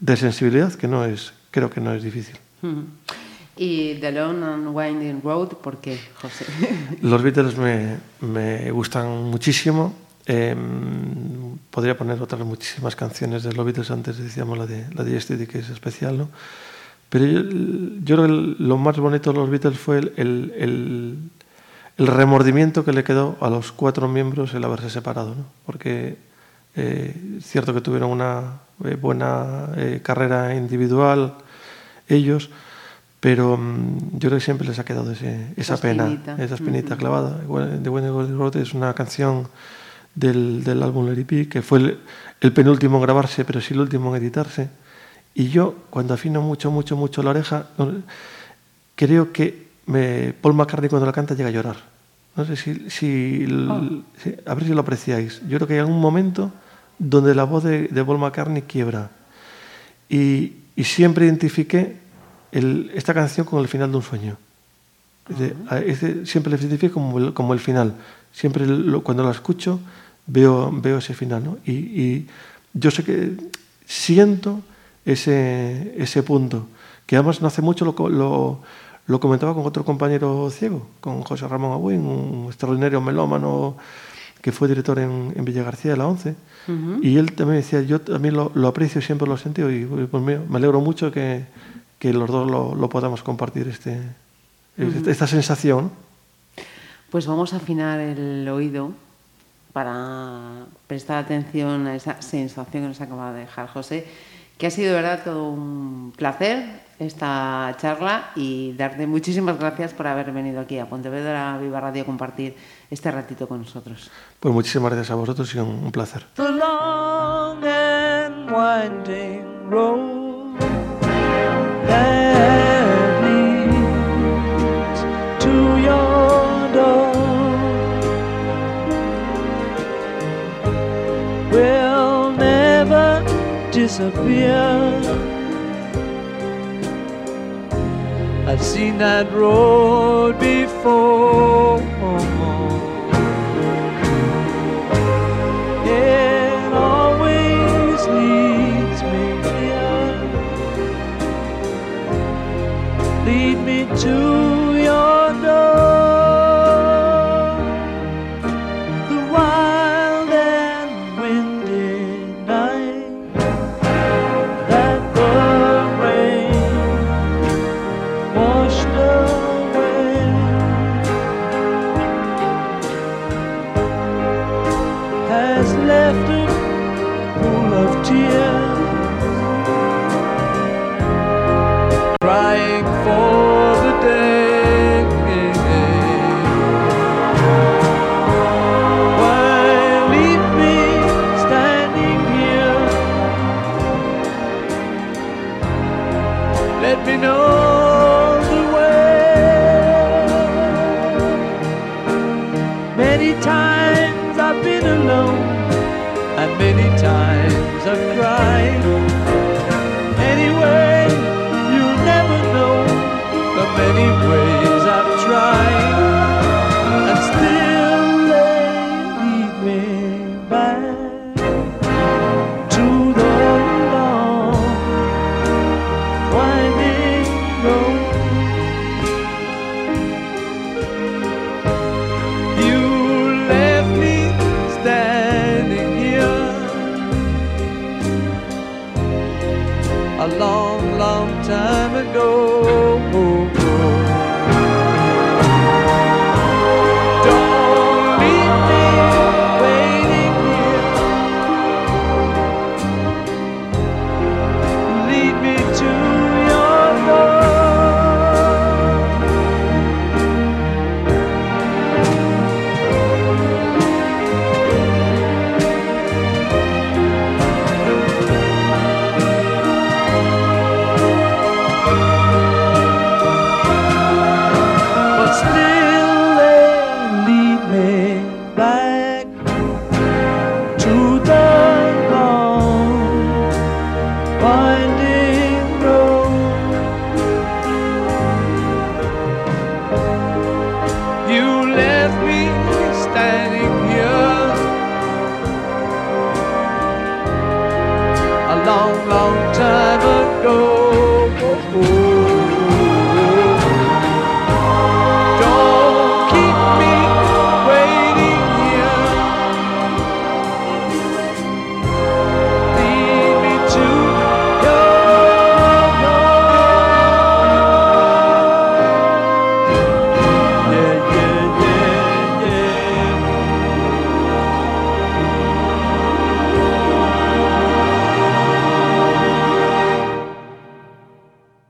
de sensibilidad, que no es, creo que no es difícil. Ujú. Y The Long and Winding Road, ¿por qué, José? Los Beatles me, me gustan muchísimo. Eh, podría poner otras muchísimas canciones de los Beatles, antes decíamos la de, la de Yesterday, que es especial, ¿no? Pero yo, yo creo que lo más bonito de los Beatles fue el, el, el, el remordimiento que le quedó a los cuatro miembros el haberse separado, ¿no? Porque eh, es cierto que tuvieron una eh, buena eh, carrera individual ellos, pero mm, yo creo que siempre les ha quedado ese- esa Esa pena, espinita. esa espinita clavada. Igual, The When the Golden Road es una canción del, del álbum Be, que fue el, el penúltimo en grabarse, pero sí el último en editarse. Y yo, cuando afino mucho, mucho, mucho la oreja, creo que me, Paul McCartney cuando la canta llega a llorar. No sé si, si, l- si- a ver si lo apreciáis. Yo creo que hay algún momento donde la voz de, de Paul McCartney quiebra. Y, y siempre identifiqué el- esta canción con el final de un sueño. Siempre le identifico como el, como el final. Siempre lo- cuando la escucho veo, veo ese final. ¿no? Y, y yo sé que siento ese, ese punto, que además no hace mucho lo, lo, lo comentaba con otro compañero ciego, con José Ramón Agüín, un extraordinario melómano que fue director en, en Villa García de la ONCE. Y él también decía, yo también lo, lo aprecio, siempre lo he sentido y pues, me, me alegro mucho que, que los dos lo, lo podamos compartir, este, esta, esta sensación. Pues vamos a afinar el oído para prestar atención a esa sensación que nos acaba de dejar José, que ha sido de verdad todo un placer esta charla y darte muchísimas gracias por haber venido aquí a Pontevedra Viva Radio a compartir este ratito con nosotros. Pues muchísimas gracias a vosotros y un, un placer. the long and winding road disappear. I've seen that road before. It always leads me here. Lead me to